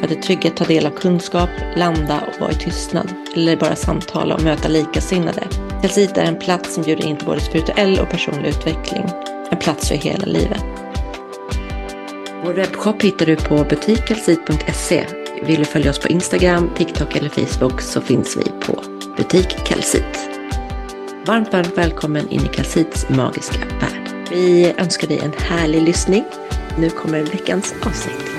För att i trygghet ta del av kunskap, landa och vara i tystnad. Eller bara samtala och möta likasinnade. Telsit är en plats som bjuder in till både spirituell och personlig utveckling. En plats för hela livet. Vår webbshop hittar du på butikkelsit.se. Vill du följa oss på Instagram, TikTok eller Facebook så finns vi på Butik Kalsit. Varmt, varmt välkommen in i Kalsits magiska värld. Vi önskar dig en härlig lyssning. Nu kommer veckans avsnitt.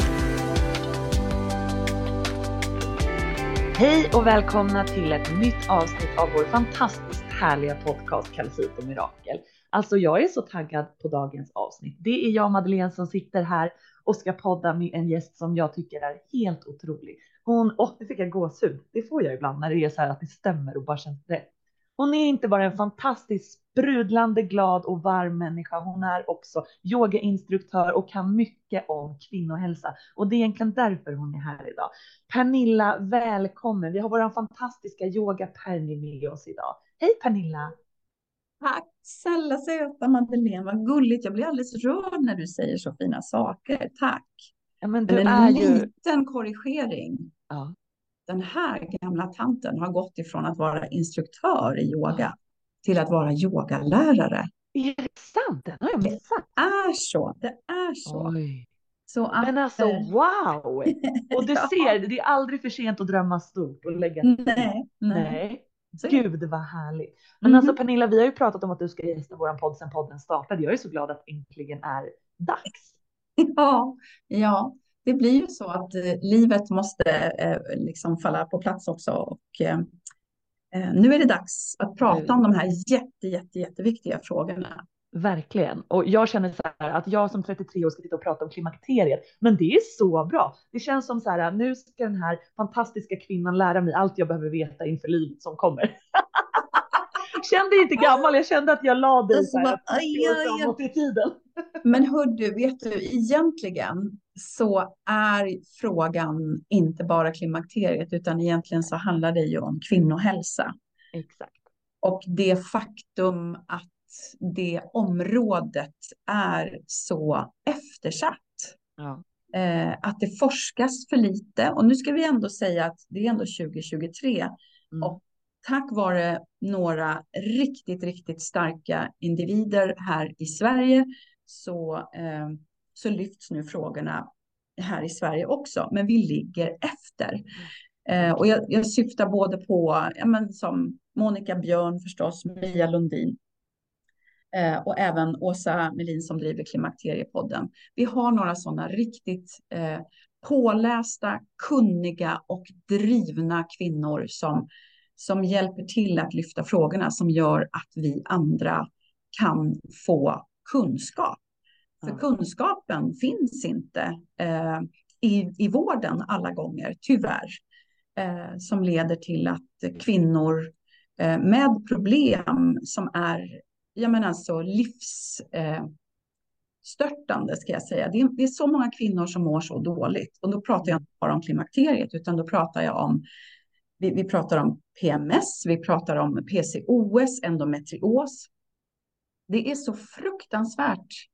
Hej och välkomna till ett nytt avsnitt av vår fantastiskt härliga podcast Kalsit och Mirakel. Alltså jag är så taggad på dagens avsnitt. Det är jag Madeleine som sitter här och ska podda med en gäst som jag tycker är helt otrolig. Hon, åh, oh, nu fick jag gåshud. Det får jag ibland när det är så här att det stämmer och bara känns rätt. Hon är inte bara en fantastisk sprudlande glad och varm människa. Hon är också yogainstruktör och kan mycket om kvinnohälsa och det är egentligen därför hon är här idag. Pernilla, välkommen. Vi har vår fantastiska yoga Perni med oss idag. Hej Pernilla! Tack snälla söta Madeleine, vad gulligt. Jag blir alldeles rörd när du säger så fina saker. Tack. Ja, men du men en är ju... liten korrigering. Ja den här gamla tanten har gått ifrån att vara instruktör i yoga till att vara yogalärare. Är det sant? Den har jag missat. Det är så. Det är så. Oj. så att, Men alltså wow! Och du ser, det är aldrig för sent att drömma stort och lägga Nej, nej. Nej. Gud vad härligt. Men Mhm. alltså Pernilla, vi har ju pratat om att du ska gästa våran podd sedan podden startade. Jag är så glad att äntligen är dags. Ja, ja, det blir ju så att eh, livet måste eh, liksom falla på plats också. Och, eh, nu är det dags att prata om de här jätte, jätte, jätteviktiga frågorna. Verkligen. Och jag känner så här att jag som 33 år ska sitta och prata om klimakteriet. Men det är så bra. Det känns som så här, nu ska den här fantastiska kvinnan lära mig allt jag behöver veta inför livet som kommer. kände inte gammal, jag kände att jag la dig Alltså, vad- aj, 30 år aj, aj. i tiden. Men hör du, vet du, egentligen så är frågan inte bara klimakteriet, utan egentligen så handlar det ju om kvinnohälsa. Exakt. Och det faktum att det området är så eftersatt. Ja. Eh, att det forskas för lite. Och nu ska vi ändå säga att det är ändå 2023. Mm. Och tack vare några riktigt, riktigt starka individer här i Sverige så, eh, så lyfts nu frågorna här i Sverige också. Men vi ligger efter. Eh, och jag, jag syftar både på, ja, men som Monica Björn förstås, Mia Lundin eh, och även Åsa Melin som driver Klimakteriepodden. Vi har några sådana riktigt eh, pålästa, kunniga och drivna kvinnor som, som hjälper till att lyfta frågorna som gör att vi andra kan få kunskap. För kunskapen finns inte eh, i, i vården alla gånger, tyvärr. Eh, som leder till att kvinnor eh, med problem som är jag menar alltså livsstörtande, eh, ska jag säga. Det är, det är så många kvinnor som mår så dåligt. Och då pratar jag inte bara om klimakteriet, utan då pratar jag om vi, vi pratar om PMS, vi pratar om PCOS, endometrios. Det är så fruktansvärt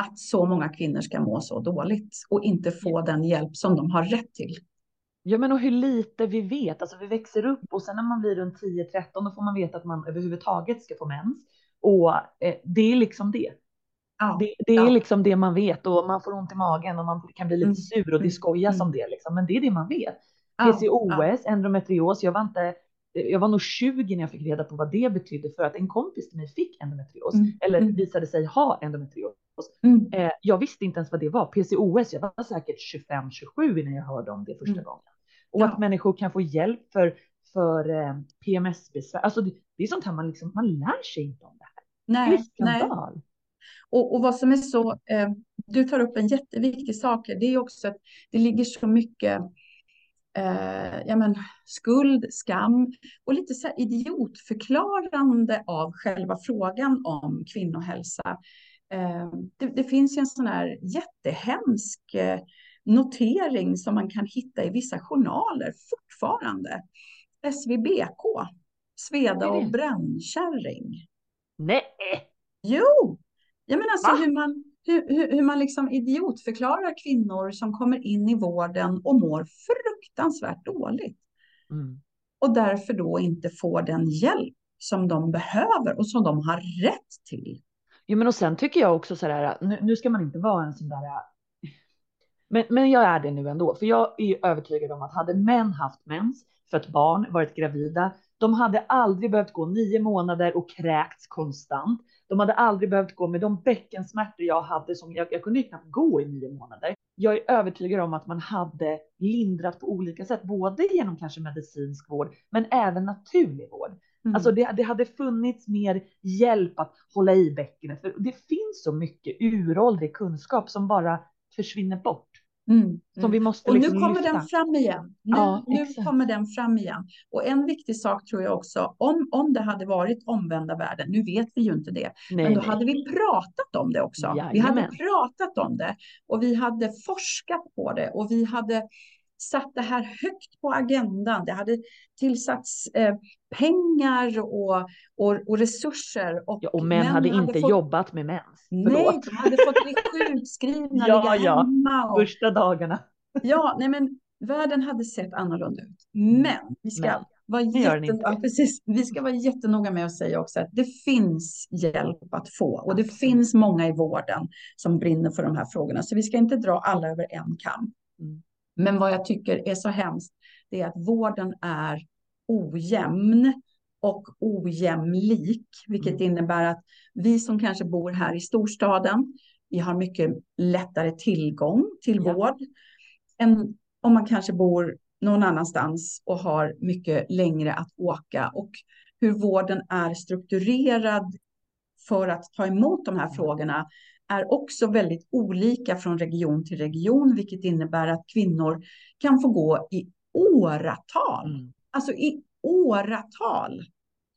att så många kvinnor ska må så dåligt och inte få den hjälp som de har rätt till. Ja, men och hur lite vi vet. Alltså vi växer upp och sen när man blir runt 10-13 då får man veta att man överhuvudtaget ska få mens. Och eh, det är liksom det. Ja, Det, det är Ja. liksom det man vet och man får ont i magen och man kan bli lite Mm. sur och det Mm. skojas Mm. om det liksom. Men det är det man vet. ja, PCOS, endometrios. Jag var inte, jag var nog 20 när jag fick reda på vad det betydde för att en kompis till mig fick endometrios Mm. eller Mm. visade sig ha endometrios. Mm. Eh, jag visste inte ens vad det var. PCOS, jag var säkert 25-27 innan jag hörde om det första Mm. gången. Och Ja. att människor kan få hjälp för, för eh, PMS-besvär. Alltså det, det är sånt här man liksom, man lär sig inte om det här. Det är Nej, nej. skandal. Och, och vad som är så, eh, du tar upp en jätteviktig sak, det är också att det ligger så mycket eh, ja, men, skuld, skam och lite så idiotförklarande av själva frågan om kvinnohälsa. Eh, det, det, finns ju en sån här jättehemsk eh, notering som man kan hitta i vissa journaler fortfarande. SVBK, Sveda och brännkärring. Nej! Jo! Jag menar alltså hur man, hur, hur, hur, man liksom idiotförklarar kvinnor som kommer in i vården och mår fruktansvärt dåligt. Mm. Och därför då inte får den hjälp som de behöver och som de har rätt till. Jo, men och sen tycker jag också så här, nu, nu ska man inte vara en sån där men, men jag är det nu ändå, för jag är övertygad om att hade män haft mens, fött barn, varit gravida, de hade aldrig behövt gå nio månader och kräkts konstant. De hade aldrig behövt gå med de bäckensmärtor jag hade som jag, jag kunde knappt gå i nio månader. Jag är övertygad om att man hade lindrat på olika sätt, både genom kanske medicinsk vård, men även naturlig vård. Mm. Alltså det, det, hade funnits mer hjälp att hålla i bäckenet, för det finns så mycket uråldrig kunskap som bara försvinner bort. Mm, som vi måste och liksom nu kommer lyfta. den fram igen. Nu, ja, nu kommer den fram igen. Och en viktig sak tror jag också, om, om det hade varit omvända världen, nu vet vi ju inte det, nej, men då nej. hade vi pratat om det också. Jajamän. Vi hade pratat om det och vi hade forskat på det och vi hade satt det här högt på agendan. Det hade tillsatts eh, pengar och, och, och, resurser. Och, ja, och män, män hade, hade inte fått... jobbat med mens. Nej, de hade fått bli sjukskrivna, ja, ligga ja. hemma. Och... Första dagarna. Ja, nej men världen hade sett annorlunda ut. Men vi ska, men. Vara jätten... ja, precis. vi ska vara jättenoga med att säga också att det finns hjälp att få och det finns många i vården som brinner för de här frågorna. Så vi ska inte dra alla över en kam. Mm. Men vad jag tycker är så hemskt, det är att vården är ojämn och ojämlik, vilket mm. innebär att vi som kanske bor här i storstaden, vi har mycket lättare tillgång till ja. vård än om man kanske bor någon annanstans och har mycket längre att åka och hur vården är strukturerad för att ta emot de här frågorna är också väldigt olika från region till region, vilket innebär att kvinnor kan få gå i åratal. Mm. Alltså i åratal.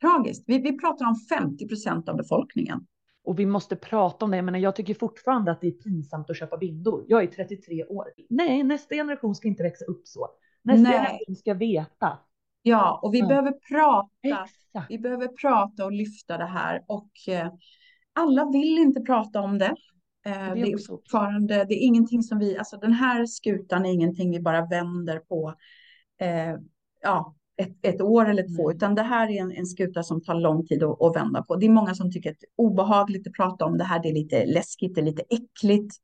Tragiskt. Vi, vi pratar om 50 procent av befolkningen. Och vi måste prata om det. Men jag tycker fortfarande att det är pinsamt att köpa bindor. Jag är 33 år. Nej, nästa generation ska inte växa upp så. Nästa Nej. generation ska veta. Ja, och vi mm. behöver prata. Exakt. Vi behöver prata och lyfta det här. Och eh, alla vill inte prata om det. Eh, det, är det är fortfarande, det är ingenting som vi, alltså den här skutan är ingenting vi bara vänder på eh, ja, ett, ett, år eller två, mm. utan det här är en, en skuta som tar lång tid att, att, vända på. Det är många som tycker att det är obehagligt att prata om det här, det är lite läskigt, det är lite äckligt.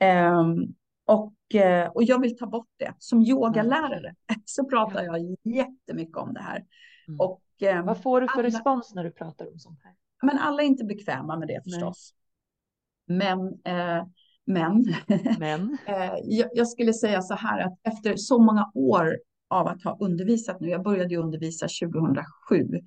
Eh, och, eh, och jag vill ta bort det. Som yogalärare så pratar jag jättemycket om det här. Mm. Och, eh, Vad får du för alla... respons när du pratar om sånt här? Men alla är inte bekväma med det förstås. Men, eh, men, men. eh, jag, jag, skulle säga så här att efter så många år av att ha undervisat nu, jag började ju undervisa 2007, mm.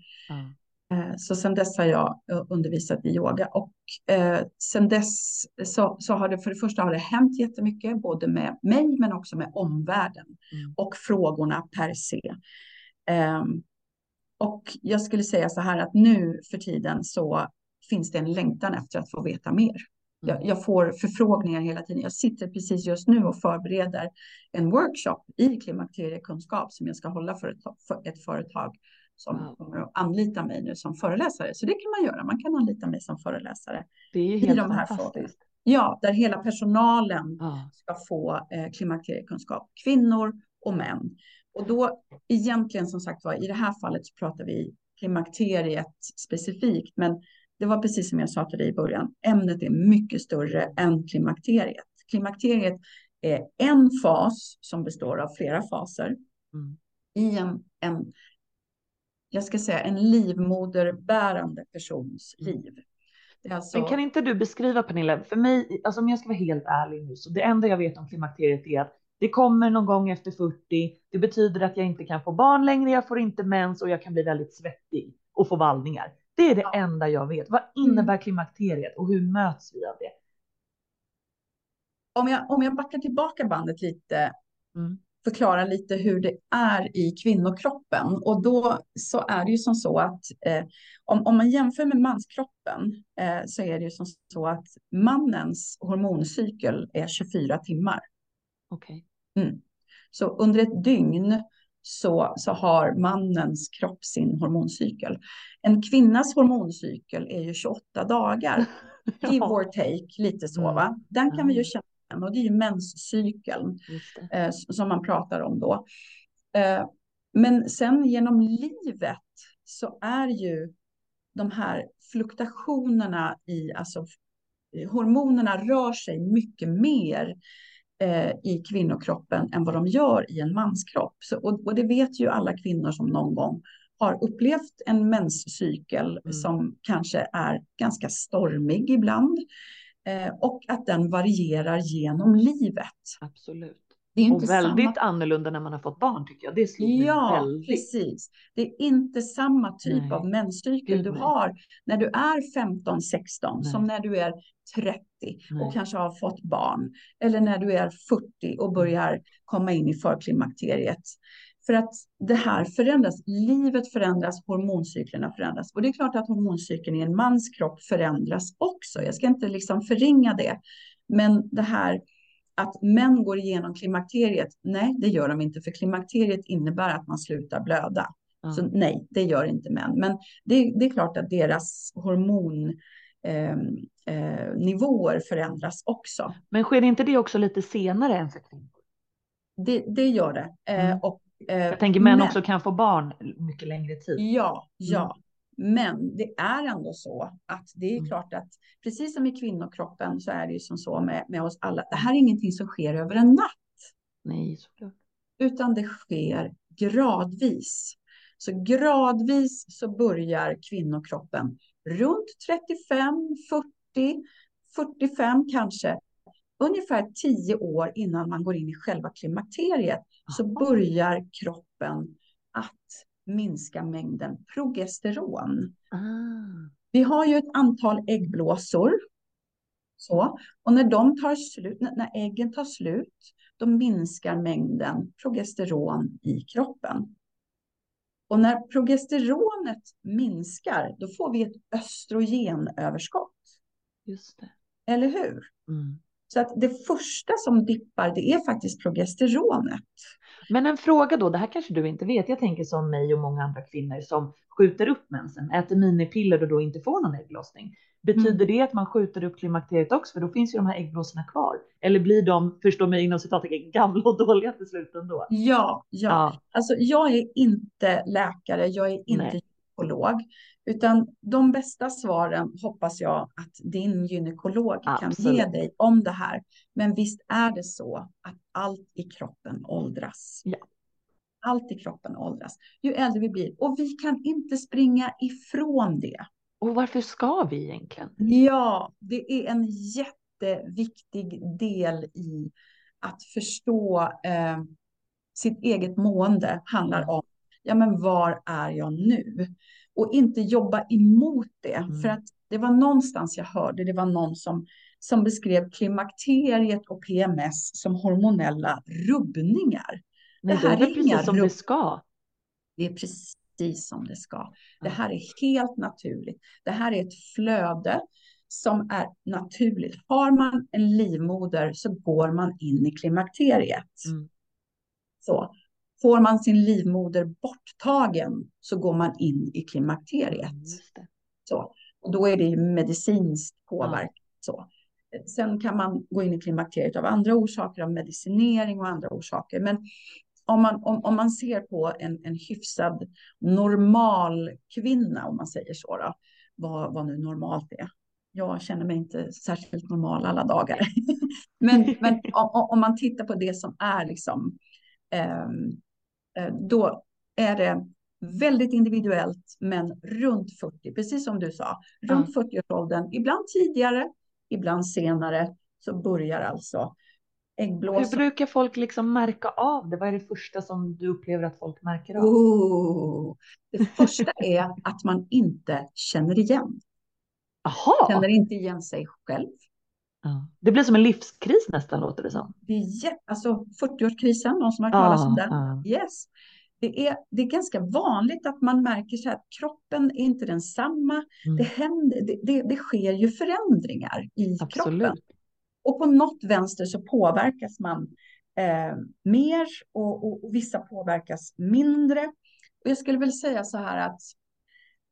eh, så sedan dess har jag eh, undervisat i yoga och eh, sedan dess så, så har det för det första har det hänt jättemycket, både med mig men också med omvärlden mm. och frågorna per se. Um, och jag skulle säga så här att nu för tiden så finns det en längtan efter att få veta mer. Jag, mm. jag, får förfrågningar hela tiden. Jag sitter precis just nu och förbereder en workshop i klimakteriekunskap som jag ska hålla för ett, för ett företag som wow. kommer att anlita mig nu som föreläsare. Så det kan man göra. Man kan anlita mig som föreläsare. Det är helt de här fantastiskt. Frågorna. Ja, där hela personalen ah. ska få eh, klimakteriekunskap. Kvinnor och män. Och då egentligen som sagt var, i det här fallet så pratar vi klimakteriet specifikt, men det var precis som jag sa till dig i början, ämnet är mycket större än klimakteriet. Klimakteriet är en fas som består av flera faser mm. i en, en, jag ska säga en livmoderbärande persons mm. liv. Alltså... Men kan inte du beskriva Pernilla, för mig, alltså om jag ska vara helt ärlig nu, så det enda jag vet om klimakteriet är att det kommer någon gång efter 40. Det betyder att jag inte kan få barn längre. Jag får inte mens och jag kan bli väldigt svettig och få vallningar. Det är det ja. enda jag vet. Vad innebär mm. klimakteriet och hur möts vi av det? Om jag, om jag backar tillbaka bandet lite. Mm. förklara lite hur det är i kvinnokroppen. Och då så är det ju som så att eh, om, om man jämför med manskroppen eh, så är det ju som så att mannens hormoncykel är 24 timmar. Okej. Mm. Så under ett dygn så, så har mannens kropp sin hormoncykel. En kvinnas hormoncykel är ju 28 dagar, give or take, lite så Mm. va. Den kan vi ju känna igen och det är ju menscykeln eh, som man pratar om då. Eh, men sen genom livet så är ju de här fluktuationerna i, alltså hormonerna rör sig mycket mer i kvinnokroppen än vad de gör i en manskropp. Så, och, och det vet ju alla kvinnor som någon gång har upplevt en menscykel Mm. som kanske är ganska stormig ibland eh, och att den varierar genom livet. Absolut. Det är ju Och inte väldigt samma annorlunda när man har fått barn tycker jag. Det slog mig Ja, väldigt. precis. Det är inte samma typ Nej. av menscykel du har när du är 15, 16 som Nej. när du är 30 Nej. och kanske har fått barn. Eller när du är 40 och börjar komma in i förklimakteriet. För att det här förändras, livet förändras, hormoncyklerna förändras. Och det är klart att hormoncykeln i en mans kropp förändras också. Jag ska inte liksom förringa det. Men det här att män går igenom klimakteriet, nej det gör de inte. För klimakteriet innebär att man slutar blöda. Ja. Så nej, det gör inte män. Men det, det är klart att deras hormonnivåer eh, eh, nivåer förändras också. Men sker inte det också lite senare än för kvinnor? Det, det gör det. Eh, Mm. och, eh, Jag tänker män men- också kan få barn mycket längre tid. Ja, ja. Men det är ändå så att det är Mm. klart att precis som i kvinnokroppen så är det ju som så med, med oss alla. Det här är ingenting som sker över en natt. Nej, såklart. utan det sker gradvis. Så gradvis så börjar kvinnokroppen runt 35, 40, 45 kanske. Ungefär 10 år innan man går in i själva klimakteriet så börjar kroppen att minska mängden progesteron. Ah. Vi har ju ett antal äggblåsor. Så. Och när de tar slut, när äggen tar slut, då minskar mängden progesteron i kroppen. Och när progesteronet minskar, då får vi ett östrogenöverskott. Just det. Eller hur? Mm. Så att det första som dippar, det är faktiskt progesteronet. Men en fråga då, det här kanske du inte vet. Jag tänker som mig och många andra kvinnor som skjuter upp mensen, äter minipiller och då inte får någon ägglossning. Betyder Mm. det att man skjuter upp klimakteriet också? För då finns ju de här äggblåsorna kvar. Eller blir de, förstå mig inom citattecken, gamla och dåliga till slut ändå? Ja, ja. Ja. Alltså, jag är inte läkare, jag är inte Nej. Gynekolog. Utan de bästa svaren hoppas jag att din gynekolog kan ge Absolut. dig om det här. Men visst är det så att allt i kroppen åldras. Ja. Allt i kroppen åldras. Ju äldre vi blir. Och vi kan inte springa ifrån det. Och varför ska vi egentligen? Ja, det är en jätteviktig del i att förstå eh, sitt eget mående handlar Mm. om, ja men var är jag nu? Och inte jobba emot det. Mm. För att det var någonstans jag hörde, det var någon som, som beskrev klimakteriet och PMS som hormonella rubbningar. Nej, Det det här är är precis som det ska. Det är precis som det ska. Det här är helt naturligt. Det här är ett flöde som är naturligt. Har man en livmoder så går man in i klimakteriet. Mm. Så. Får man sin livmoder borttagen så går man in i klimakteriet. Mm. Så. Och då är det ju medicinskt påverkat. Så. Sen kan man gå in i klimakteriet av andra orsaker, av medicinering och andra orsaker. Men om man, om, om man ser på en, en hyfsad normal kvinna, om man säger så, då, vad, vad nu normalt är. Jag känner mig inte särskilt normal alla dagar. men men om, om man tittar på det som är liksom, eh, då är det väldigt individuellt, men runt 40, precis som du sa, runt 40-årsåldern, ibland tidigare, ibland senare, så börjar alltså Hur äggblåsan. brukar folk liksom märka av det? Vad är det första som du upplever att folk märker av? Oh, det första är att man inte känner igen, Jaha! känner inte igen sig själv. Ja. Det blir som en livskris nästan låter det som. Det är jätte, alltså 40-årskrisen, någon som har talat om den. Ja. Yes. Det är, det är ganska vanligt att man märker så att kroppen är inte densamma. Mm. Det, händer, det, det, det sker ju förändringar i Absolut. kroppen. Och på något vänster så påverkas man eh, mer och, och, och vissa påverkas mindre. Och jag skulle väl säga så här att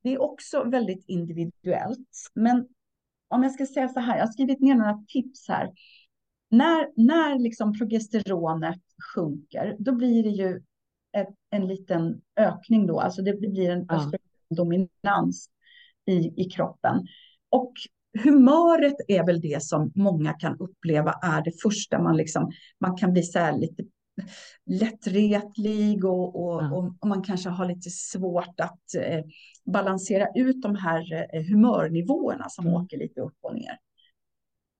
det är också väldigt individuellt. Men om jag ska säga så här, jag har skrivit ner några tips här. När, när liksom progesteronet sjunker, då blir det ju ett, en liten ökning då, alltså det blir en Ja. dominans i, i kroppen. Och humöret är väl det som många kan uppleva är det första man liksom, man kan bli så här lite lättretlig och, och, Ja. och, man kanske har lite svårt att eh, balansera ut de här eh, humörnivåerna som Mm. åker lite upp och ner.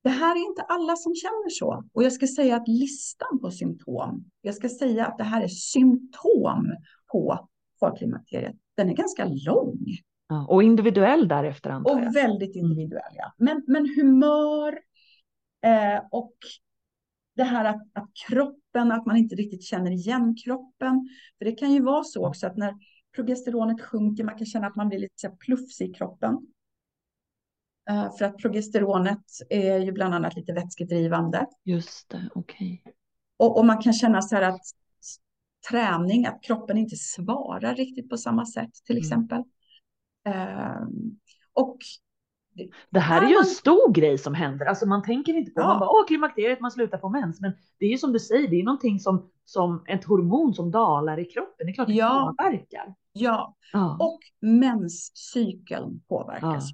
Det här är inte alla som känner så. Och jag ska säga att listan på symptom, jag ska säga att det här är symptom på förklimakteriet. Den är ganska lång Ja. Och individuell därefter antar jag. och väldigt individuell. Ja. Men, men humör eh, och det här att, att kroppen, att man inte riktigt känner igen kroppen. För det kan ju vara så också att när progesteronet sjunker, man kan känna att man blir lite så plufsig i kroppen. Eh, för att progesteronet är ju bland annat lite vätskedrivande. Just det, okej. Och, och man kan känna så här att träning, att kroppen inte svarar riktigt på samma sätt till Mm. exempel. Ehm, och Det här är ju en stor grej som händer. Alltså man tänker inte på, Ja. man bara, åh klimakteriet, man slutar få mens. Men det är ju som du säger, det är någonting som, som ett hormon som dalar i kroppen. Det är klart det Ja. påverkar. ja, Ja. och menscykeln påverkas.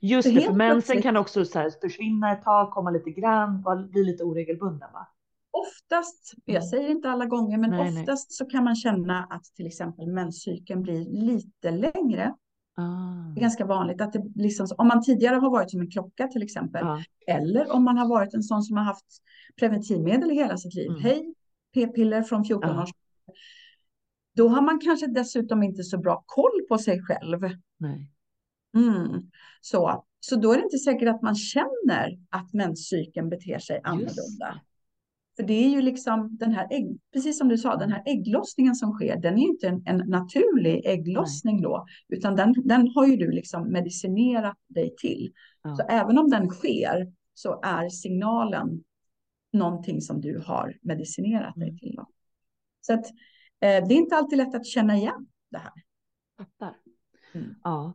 Just för det, för mensen kan också så här försvinna ett tag, komma lite grann, bli lite oregelbunden va? Oftast, jag säger inte alla gånger, men Nej, nej. oftast så kan man känna att till exempel menscykeln blir lite längre. Ah. Det är ganska vanligt att det liksom, om man tidigare har varit som en klocka till exempel, Ja. eller om man har varit en sån som har haft preventivmedel i hela sitt liv. Mm. Hej, p-piller från 14 Ja. års Då har man kanske dessutom inte så bra koll på sig själv. Nej. Mm. Så, så då är det inte säkert att man känner att menscykeln beter sig Just annorlunda. För det är ju liksom den här, ägg, precis som du sa, den här ägglossningen som sker, den är ju inte en, en naturlig ägglossning då, utan den, den har ju du liksom medicinerat dig till. Ja. Så även om den sker så är signalen någonting som du har medicinerat dig Mm. till. Då. Så att, eh, det är inte alltid lätt att känna igen det här. Fattar. Mm. Ja.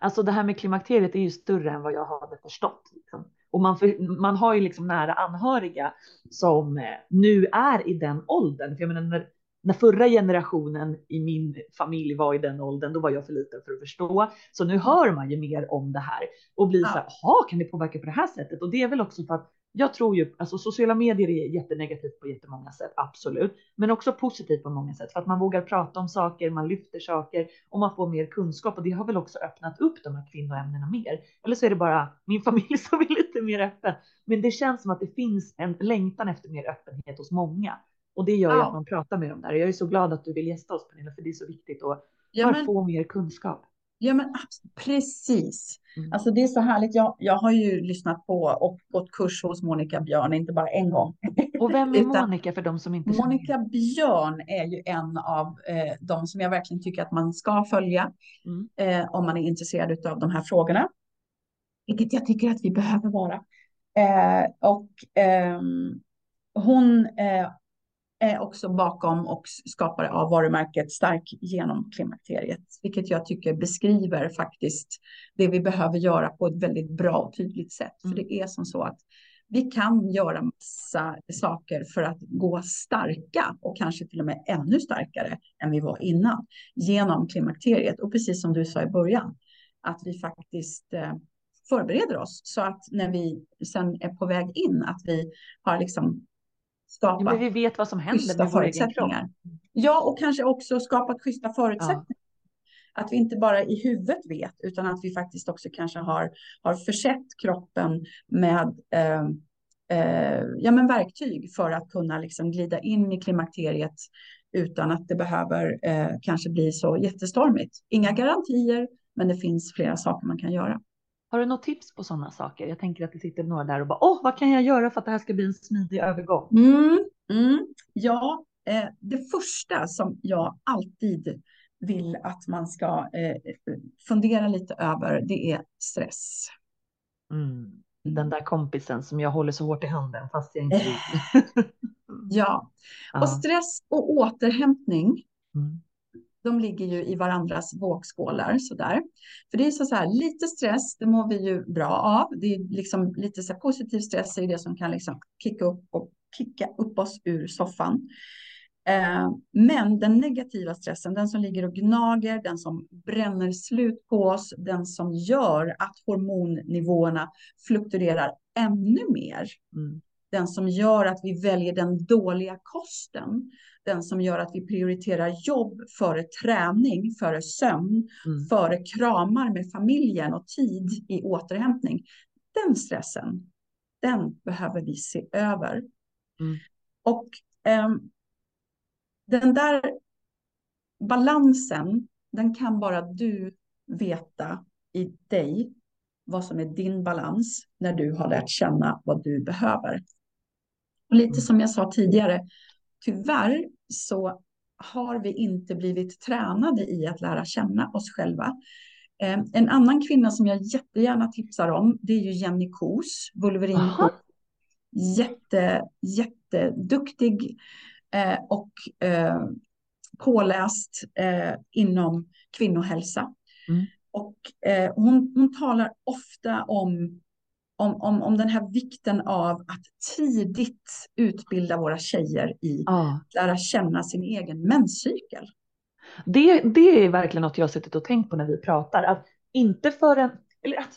Alltså det här med klimakteriet är ju större än vad jag hade förstått. Liksom. Och man, för, man har ju liksom nära anhöriga som eh, nu är i den åldern. För jag menar, när, när förra generationen i min familj var i den åldern, då var jag för liten för att förstå. Så nu hör man ju mer om det här och blir Ja. så här, jaha, kan det påverka på det här sättet? Och det är väl också för att jag tror ju, alltså sociala medier är jättenegativt på jättemånga sätt, absolut, men också positivt på många sätt för att man vågar prata om saker, man lyfter saker och man får mer kunskap och det har väl också öppnat upp de här kvinnoämnena mer. Eller så är det bara min familj som är lite mer öppen, men det känns som att det finns en längtan efter mer öppenhet hos många och det gör ju Ja. att man pratar mer om det här. Jag är så glad att du vill gästa oss Pernilla, för det är så viktigt att Ja, men, få mer kunskap. Ja, men precis. Mm. Alltså det är så härligt. Jag, jag har ju lyssnat på och gått kurs hos Monica Björn, inte bara en gång. Och vem är Monica för de som inte känner? Monica Björn är ju en av eh, de som jag verkligen tycker att man ska följa Mm. eh, om man är intresserad av de här frågorna. Vilket jag tycker att vi behöver vara. Eh, och ehm, hon eh, också bakom och skapare av varumärket Stark genom klimakteriet. Vilket jag tycker beskriver faktiskt det vi behöver göra på ett väldigt bra och tydligt sätt. För Mm. det är som så att vi kan göra massa saker för att gå starka och kanske till och med ännu starkare än vi var innan genom klimakteriet. Och precis som du sa i början, att vi faktiskt eh, förbereder oss så att när vi sen är på väg in, att vi har liksom Ja, skapat men vi vet vad som händer med vår egen kropp. förutsättningar. Ja, och kanske också skapat schyssta förutsättningar. Att vi inte bara i huvudet vet, utan att vi faktiskt också kanske har, har försett kroppen med eh, eh, ja, men verktyg för att kunna liksom glida in i klimakteriet utan att det behöver eh, kanske bli så jättestormigt. Inga garantier, men det finns flera saker man kan göra. Har du något tips på sådana saker? Jag tänker att det sitter några där och bara, åh, vad kan jag göra för att det här ska bli en smidig övergång? Mm, mm, ja, eh, det första som jag alltid vill att man ska eh, fundera lite över, det är stress. Mm. Den där kompisen som jag håller så hårt i handen fast jag inte vill. ja, och stress och återhämtning, Mm de ligger ju i varandras vågskålar sådär. För det är så, så här, lite stress, det mår vi ju bra av. Det är liksom lite så här, positiv stress är det som kan liksom kicka upp och kicka upp oss ur soffan. Eh, men den negativa stressen, den som ligger och gnager, den som bränner slut på oss, den som gör att hormonnivåerna fluktuerar ännu mer, Mm den som gör att vi väljer den dåliga kosten, den som gör att vi prioriterar jobb före träning, före sömn, Mm. före kramar med familjen och tid i återhämtning. Den stressen, den behöver vi se över. Mm. Och ehm, den där balansen, den kan bara du veta i dig vad som är din balans när du har lärt känna vad du behöver. Och lite som jag sa tidigare, tyvärr så har vi inte blivit tränade i att lära känna oss själva. Eh, En annan kvinna som jag jättegärna tipsar om, det är ju Jenny Kos, Wolverine Aha. Kos. Jätte, jätteduktig eh, och eh, påläst eh, inom kvinnohälsa. Mm. Och eh, hon, hon talar ofta om, om, om, om den här vikten av att tidigt utbilda våra tjejer i Ja. att lära känna sin egen menscykel. Det, det är verkligen något jag suttit och tänkt på när vi pratar. Att inte förrän, eller att,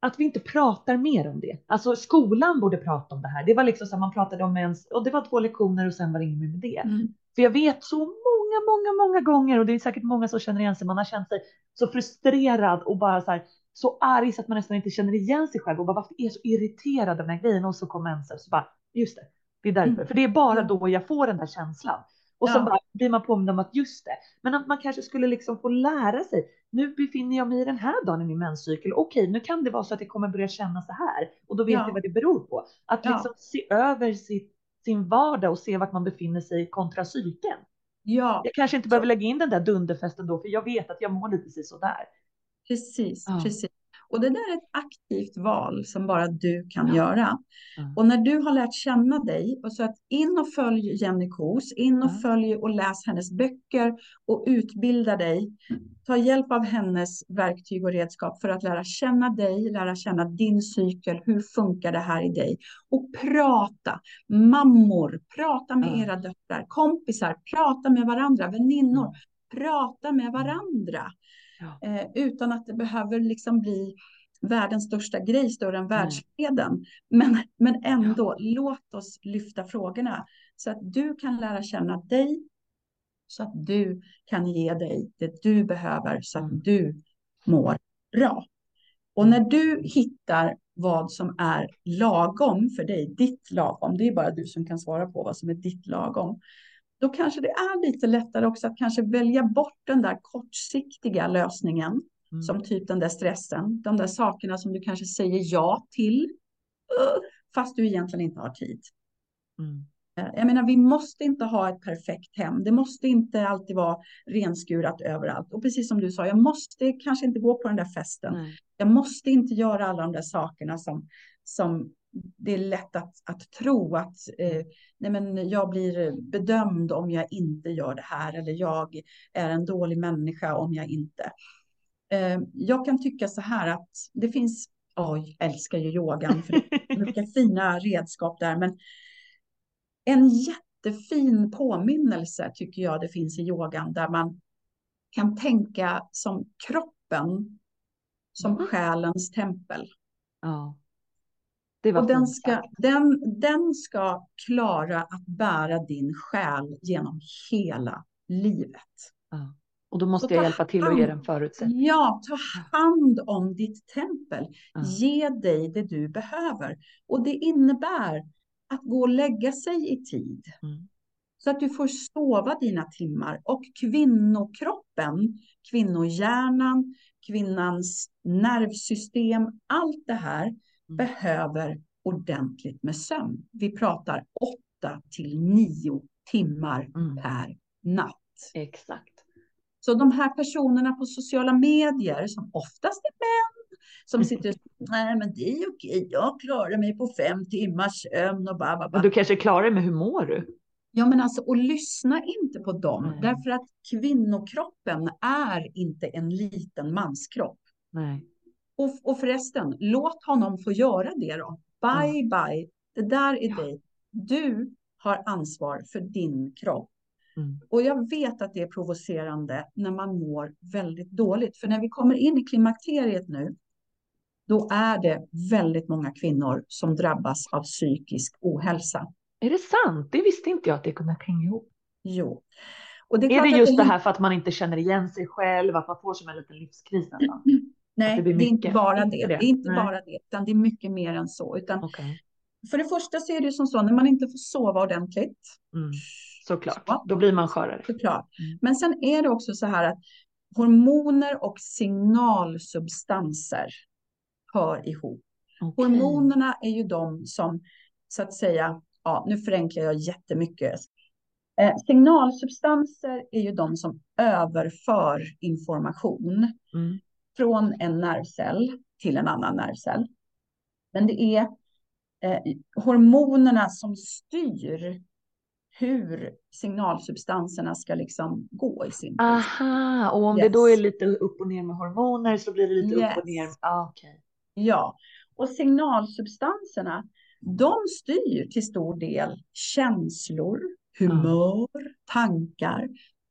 att vi inte pratar mer om det. Alltså skolan borde prata om det här. Det var liksom så att man pratade om mens och det var två lektioner och sen var det inget mer med det. Mm. För jag vet så många, många, många gånger och det är säkert många som känner igen sig. Man har känt sig så frustrerad och bara så här så arg så att man nästan inte känner igen sig själv och bara varför är jag så irriterad av den här grejen och så kommer mensen så bara just det, det är därför. Mm. För det är bara då jag får den där känslan. Och så Ja. bara blir man påmind om att just det, men att man kanske skulle liksom få lära sig. Nu befinner jag mig i den här dagen i min menscykel. Okej, nu kan det vara så att det kommer börja känna så här och då vet Ja. jag vad det beror på. Att Ja. liksom se över sitt, sin vardag och se vart man befinner sig kontra cykeln. Ja, Jag kanske inte behöver lägga in den där dunderfesten då, för jag vet att jag mår lite sådär. Precis, Ja. precis. Och det där är ett aktivt val som bara du kan Ja. göra. Ja. Och när du har lärt känna dig, och så att in och följ Jenny Kos, in och följ och läs hennes böcker och utbilda dig. Ta hjälp av hennes verktyg och redskap för att lära känna dig, lära känna din cykel, hur funkar det här i dig? Och prata, mammor, prata med era döttrar, kompisar, prata med varandra, väninnor, prata med varandra. Ja. Eh, utan att det behöver liksom bli världens största grej, större än världsfreden. Men, men ändå, låt oss lyfta frågorna så att du kan lära känna dig, så att du kan ge dig det du behöver så att Mm. du mår bra. Och när du hittar vad som är lagom för dig, ditt lagom, det är bara du som kan svara på vad som är ditt lagom. Då kanske det är lite lättare också att kanske välja bort den där kortsiktiga lösningen Mm. som typ den där stressen, de där sakerna som du kanske säger ja till, uh, fast du egentligen inte har tid. Mm. Eh, Jag menar, vi måste inte ha ett perfekt hem. Det måste inte alltid vara renskurat överallt. Och precis som du sa, jag måste kanske inte gå på den där festen. Nej. Jag måste inte göra alla de där sakerna som, som det är lätt att, att tro att eh, nej men jag blir bedömd om jag inte gör det här eller jag är en dålig människa om jag inte. Eh, jag kan tycka så här att det finns, oj, jag älskar ju yogan för mycket fina redskap där, men en jättefin påminnelse tycker jag det finns i yogan där man kan tänka som kroppen som Mhm. själens tempel. Ja. Och den ska, den, den ska klara att bära din själ genom hela livet. Ja. Och då måste jag hjälpa till och ge den förutsättningar. Ja, ta hand om ditt tempel. Ja. Ge dig det du behöver. Och det innebär att gå och lägga sig i tid. Mm. Så att du får sova dina timmar. Och kvinnokroppen, kvinnohjärnan, kvinnans nervsystem, allt det här. Behöver ordentligt med sömn. Vi pratar 8 till 9 timmar Mm. per natt. Exakt. Så de här personerna på sociala medier som oftast är män som sitter och säger nej men det är okej, jag klarar mig på fem timmars sömn och ba, ba, Men ba. du kanske klarar det, men hur mår du? Ja men alltså och lyssna inte på dem Nej. därför att kvinnokroppen är inte en liten manskropp. Nej. Och, och förresten, låt honom få göra det då. Bye bye, det där är Ja. dig. Du har ansvar för din kropp. Mm. Och jag vet att det är provocerande när man mår väldigt dåligt. För när vi kommer in i klimakteriet nu, då är det väldigt många kvinnor som drabbas av psykisk ohälsa. Är det sant? Det visste inte jag att det kunde hänga ihop. Jo. Och Är klart det just det här för att man inte känner igen sig själv, att man får som en liten livskris nästan? Nej, det det, är inte bara det. det? Är inte Nej. bara det, utan det är mycket mer än så. Utan Okej. för det första så är det som så, när man inte får sova ordentligt, Mm. Såklart, Så. då blir man skörare. såklart. Mm. Men sen är det också så här att hormoner och signalsubstanser hör ihop. Okej. Hormonerna är ju de som, så att säga, ja, nu förenklar jag jättemycket. Eh, signalsubstanser är ju de som överför information Mm. Från en nervcell till en annan nervcell. Men det är eh, hormonerna som styr hur signalsubstanserna ska liksom gå i sin Ah. Aha, och om det Yes. då är lite upp och ner med hormoner så blir det lite upp och ner. Yes. Ah, okej. Ja, och signalsubstanserna, de styr till stor del känslor, humör, tankar,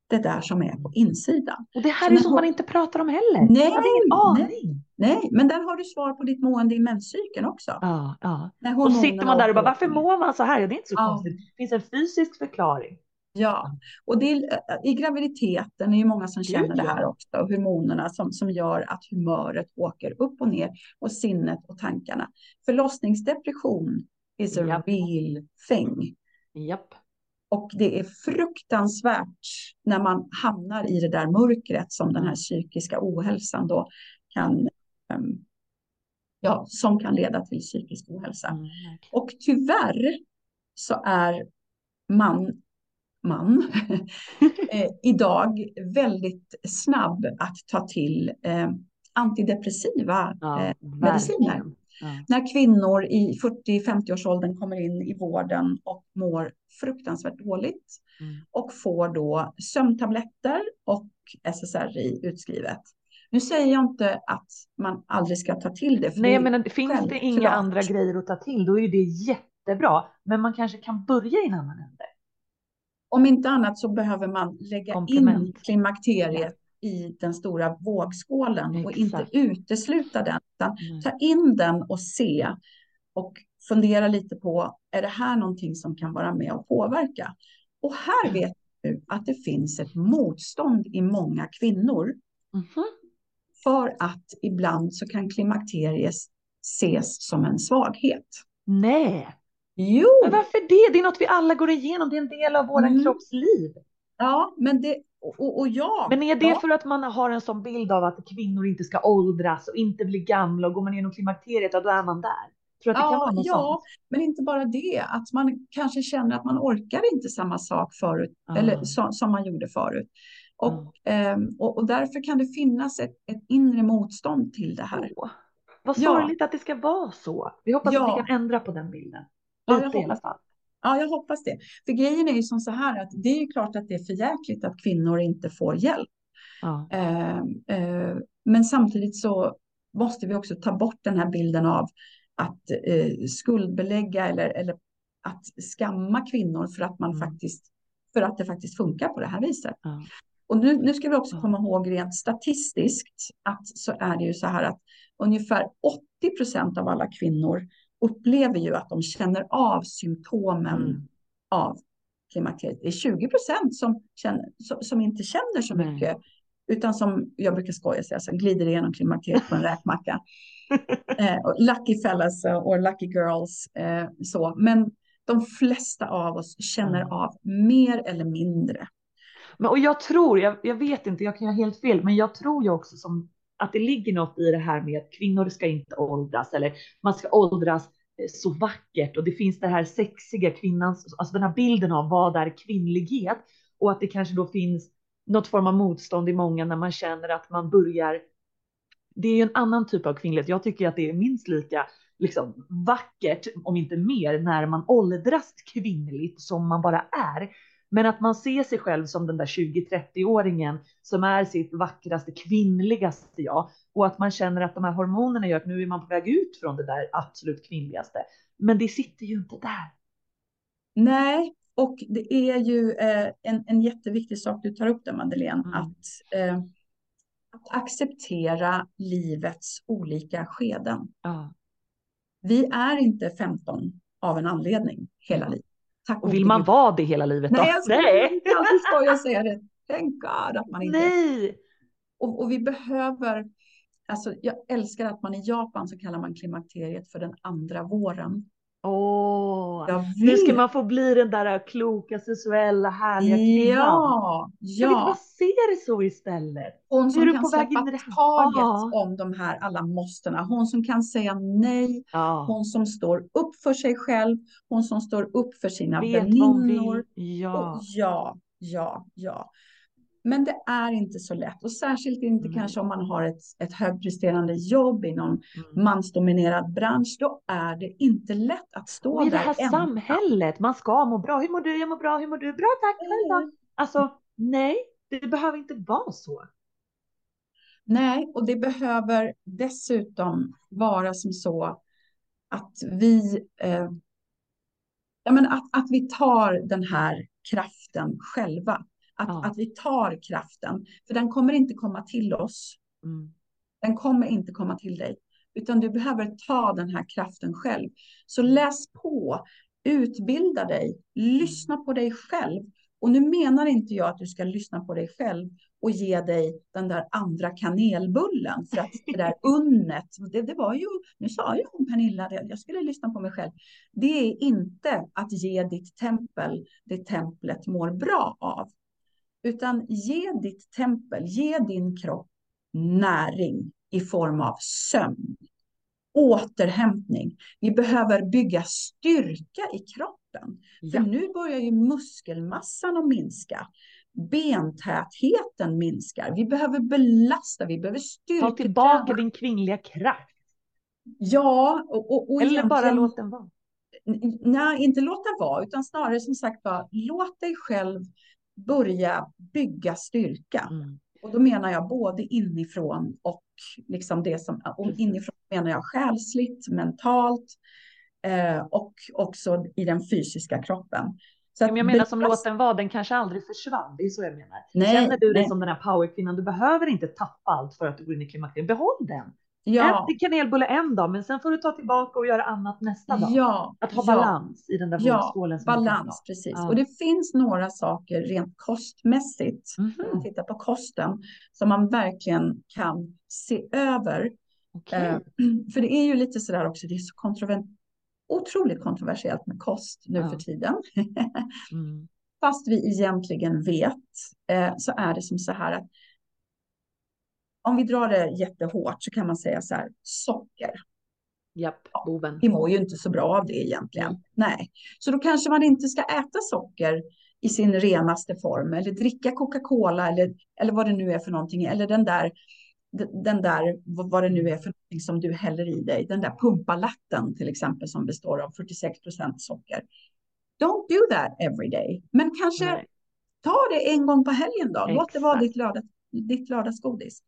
det där som är på insidan. Och det här Så är sånt man inte pratar om heller. Nej, hade ingen nej. Nej, men där har du svar på ditt mående i menscykeln också. Ja, ja. Och sitter man där och bara, varför mår man så här? Ja, det är inte så Ja. konstigt. Det finns en fysisk förklaring. Ja, och det är, i graviditeten är ju många som känner det här också. Och hormonerna som, som gör att humöret åker upp och ner och sinnet och tankarna. Förlossningsdepression is a Japp. real thing. Japp. Och det är fruktansvärt när man hamnar i det där mörkret som den här psykiska ohälsan då kan, ehm, ja, som kan leda till psykisk ohälsa. Mm. Och tyvärr så är man, man eh, idag väldigt snabb att ta till eh, antidepressiva Ja, eh, mediciner. Ja. När kvinnor i 40-50-årsåldern kommer in i vården och mår fruktansvärt dåligt Mm. och får då sömntabletter och SSRI utskrivet. Nu säger jag inte att man aldrig ska ta till det. för Nej, det- men finns det inga självklart. andra grejer att ta till, då är det jättebra. Men man kanske kan börja i en annan ände. Om inte annat så behöver man lägga in Komplement. klimakteriet i den stora vågskålen och inte Exakt. utesluta den. Utan Mm. ta in den och se och fundera lite på, är det här någonting som kan vara med och påverka? Och här vet du att det finns ett motstånd i många kvinnor Mhm. för att ibland så kan klimakteriet ses som en svaghet. Nej, Jo, men varför det? Det är något vi alla går igenom. Det är en del av våran Mm. kropps liv. ja, men det, och, och ja. Men är det ja. för att man har en sån bild av att kvinnor inte ska åldras och inte bli gamla och går man igenom klimakteriet, ja, då är man där. Tror att det kan vara Ja, något ja, sånt? men inte bara det, att man kanske känner att man orkar inte samma sak förut, Ah. eller som, som man gjorde förut. Och, ehm, och, och därför kan det finnas ett, ett inre motstånd till det här. Åh, vad Ja. sorgligt att det ska vara så. Vi hoppas Ja. att vi kan ändra på den bilden. Ja, Lite jag i alla fall. Ja, jag hoppas det. För grejen är ju som så här att det är ju klart att det är förjäkligt att kvinnor inte får hjälp. Ja. Eh, eh, men samtidigt så måste vi också ta bort den här bilden av att eh, skuldbelägga eller, eller att skamma kvinnor för att man Mm. faktiskt för att det faktiskt funkar på det här viset. Ja. Och nu, nu ska vi också komma ihåg rent statistiskt att så är det ju så här att ungefär 80 procent av alla kvinnor upplever ju att de känner av symptomen Mm. av klimakteriet. Det är 20 procent som, känner, som, som inte känner så mycket, utan som jag brukar skoja säga, som glider igenom klimakteriet på en räkmacka. eh, lucky fellas och lucky girls. Eh, så. Men de flesta av oss känner Mm. av mer eller mindre. Men, och jag tror, jag, jag vet inte, jag kan ha helt fel, men jag tror ju också som att det ligger något i det här med att kvinnor ska inte åldras eller man ska åldras eh, så vackert och det finns det här sexiga kvinnans, alltså den här bilden av vad är kvinnlighet och att det kanske då finns något form av motstånd i många när man känner att man börjar. Det är ju en annan typ av kvinnlighet. Jag tycker att det är minst lika liksom vackert, om inte mer, när man åldras kvinnligt som man bara är. Men att man ser sig själv som den där 20-30-åringen som är sitt vackraste, kvinnligaste jag. Och att man känner att de här hormonerna gör att nu är man på väg ut från det där absolut kvinnligaste. Men det sitter ju inte där. Nej, och det är ju eh, en, en jätteviktig sak du tar upp där Madeleine, mm. att, eh, att acceptera livets olika skeden. Ja. Vi är inte 15 av en anledning hela livet. Tack och vill man Gud. vara det hela livet då? Nej, jag ska Nej. inte alltid skoja säga det. Thank God att man inte Nej. Och, och vi behöver, alltså jag älskar att man i Japan så kallar man klimakteriet för den andra våren. Åh, nu ska man få bli den där kloka, sensuella, härliga kvinnan. Ja, ja. Se det så istället? Hon som kan släppa taget ah. om de här alla måstena. Hon som kan säga nej. Ah. Hon som står upp för sig själv. Hon som står upp för sina väninnor. Ja. ja, ja, ja. Men det är inte så lätt och särskilt inte mm. kanske om man har ett, ett högpresterande jobb i någon mm. mansdominerad bransch. Då är det inte lätt att stå där. I det här ensam. samhället, man ska må bra. Hur mår du? Jag mår bra. Hur mår du? Bra tack. Mm. Alltså nej, det behöver inte vara så. Nej, och det behöver dessutom vara som så att vi, eh, ja, men att, att vi tar den här kraften själva. Att, ja. att vi tar kraften, för den kommer inte komma till oss. Mm. Den kommer inte komma till dig, utan du behöver ta den här kraften själv. Så läs på, utbilda dig, lyssna på dig själv. Och nu menar inte jag att du ska lyssna på dig själv och ge dig den där andra kanelbullen. För att det där unnet, det, det var ju, nu sa ju hon Pernilla, att jag skulle lyssna på mig själv. Det är inte att ge ditt tempel det templet mår bra av. Utan ge ditt tempel, ge din kropp näring i form av sömn, återhämtning. Vi behöver bygga styrka i kroppen. För nu börjar ju muskelmassan att minska. Bentätheten minskar. Vi behöver belasta, vi behöver styrka. Ta tillbaka din kvinnliga kraft. Ja, och, och, och Eller bara låt den vara. Nej, inte låta vara, utan snarare som sagt var, låt dig själv börja bygga styrka. Mm. Och då menar jag både inifrån och liksom det som, och inifrån menar jag själsligt, mentalt eh, och också i den fysiska kroppen. Så jag menar som låten var, den kanske aldrig försvann. Det är så jag menar. Nej, Känner du dig nej. som den här powerkvinnan, du behöver inte tappa allt för att du går in i klimakteriet. Behåll den. Ja. Ät kanelbulle en dag, men sen får du ta tillbaka och göra annat nästa dag. Ja, att ha ja. balans i den där ja, vågskålen. balans, precis. Ja. Och det finns några saker rent kostmässigt, mm om man tittar på kosten, som man verkligen kan se över. Okay. Eh, för det är ju lite sådär också, det är så kontrover otroligt kontroversiellt med kost nu Ja. för tiden. mm. Fast vi egentligen vet, eh, så är det som så här att om vi drar det jättehårt så kan man säga så här, socker. Japp, boven. Vi mår ju inte så bra av det egentligen. Nej, så då kanske man inte ska äta socker i sin renaste form eller dricka Coca-Cola eller, eller vad det nu är för någonting. Eller den där, den där, vad det nu är för någonting som du häller i dig. Den där pumpalatten till exempel som består av 46 procent socker. Don't do that every day. Men kanske Nej. ta det en gång på helgen då. Låt det vara Exakt. ditt, lördag, ditt lördagsgodis.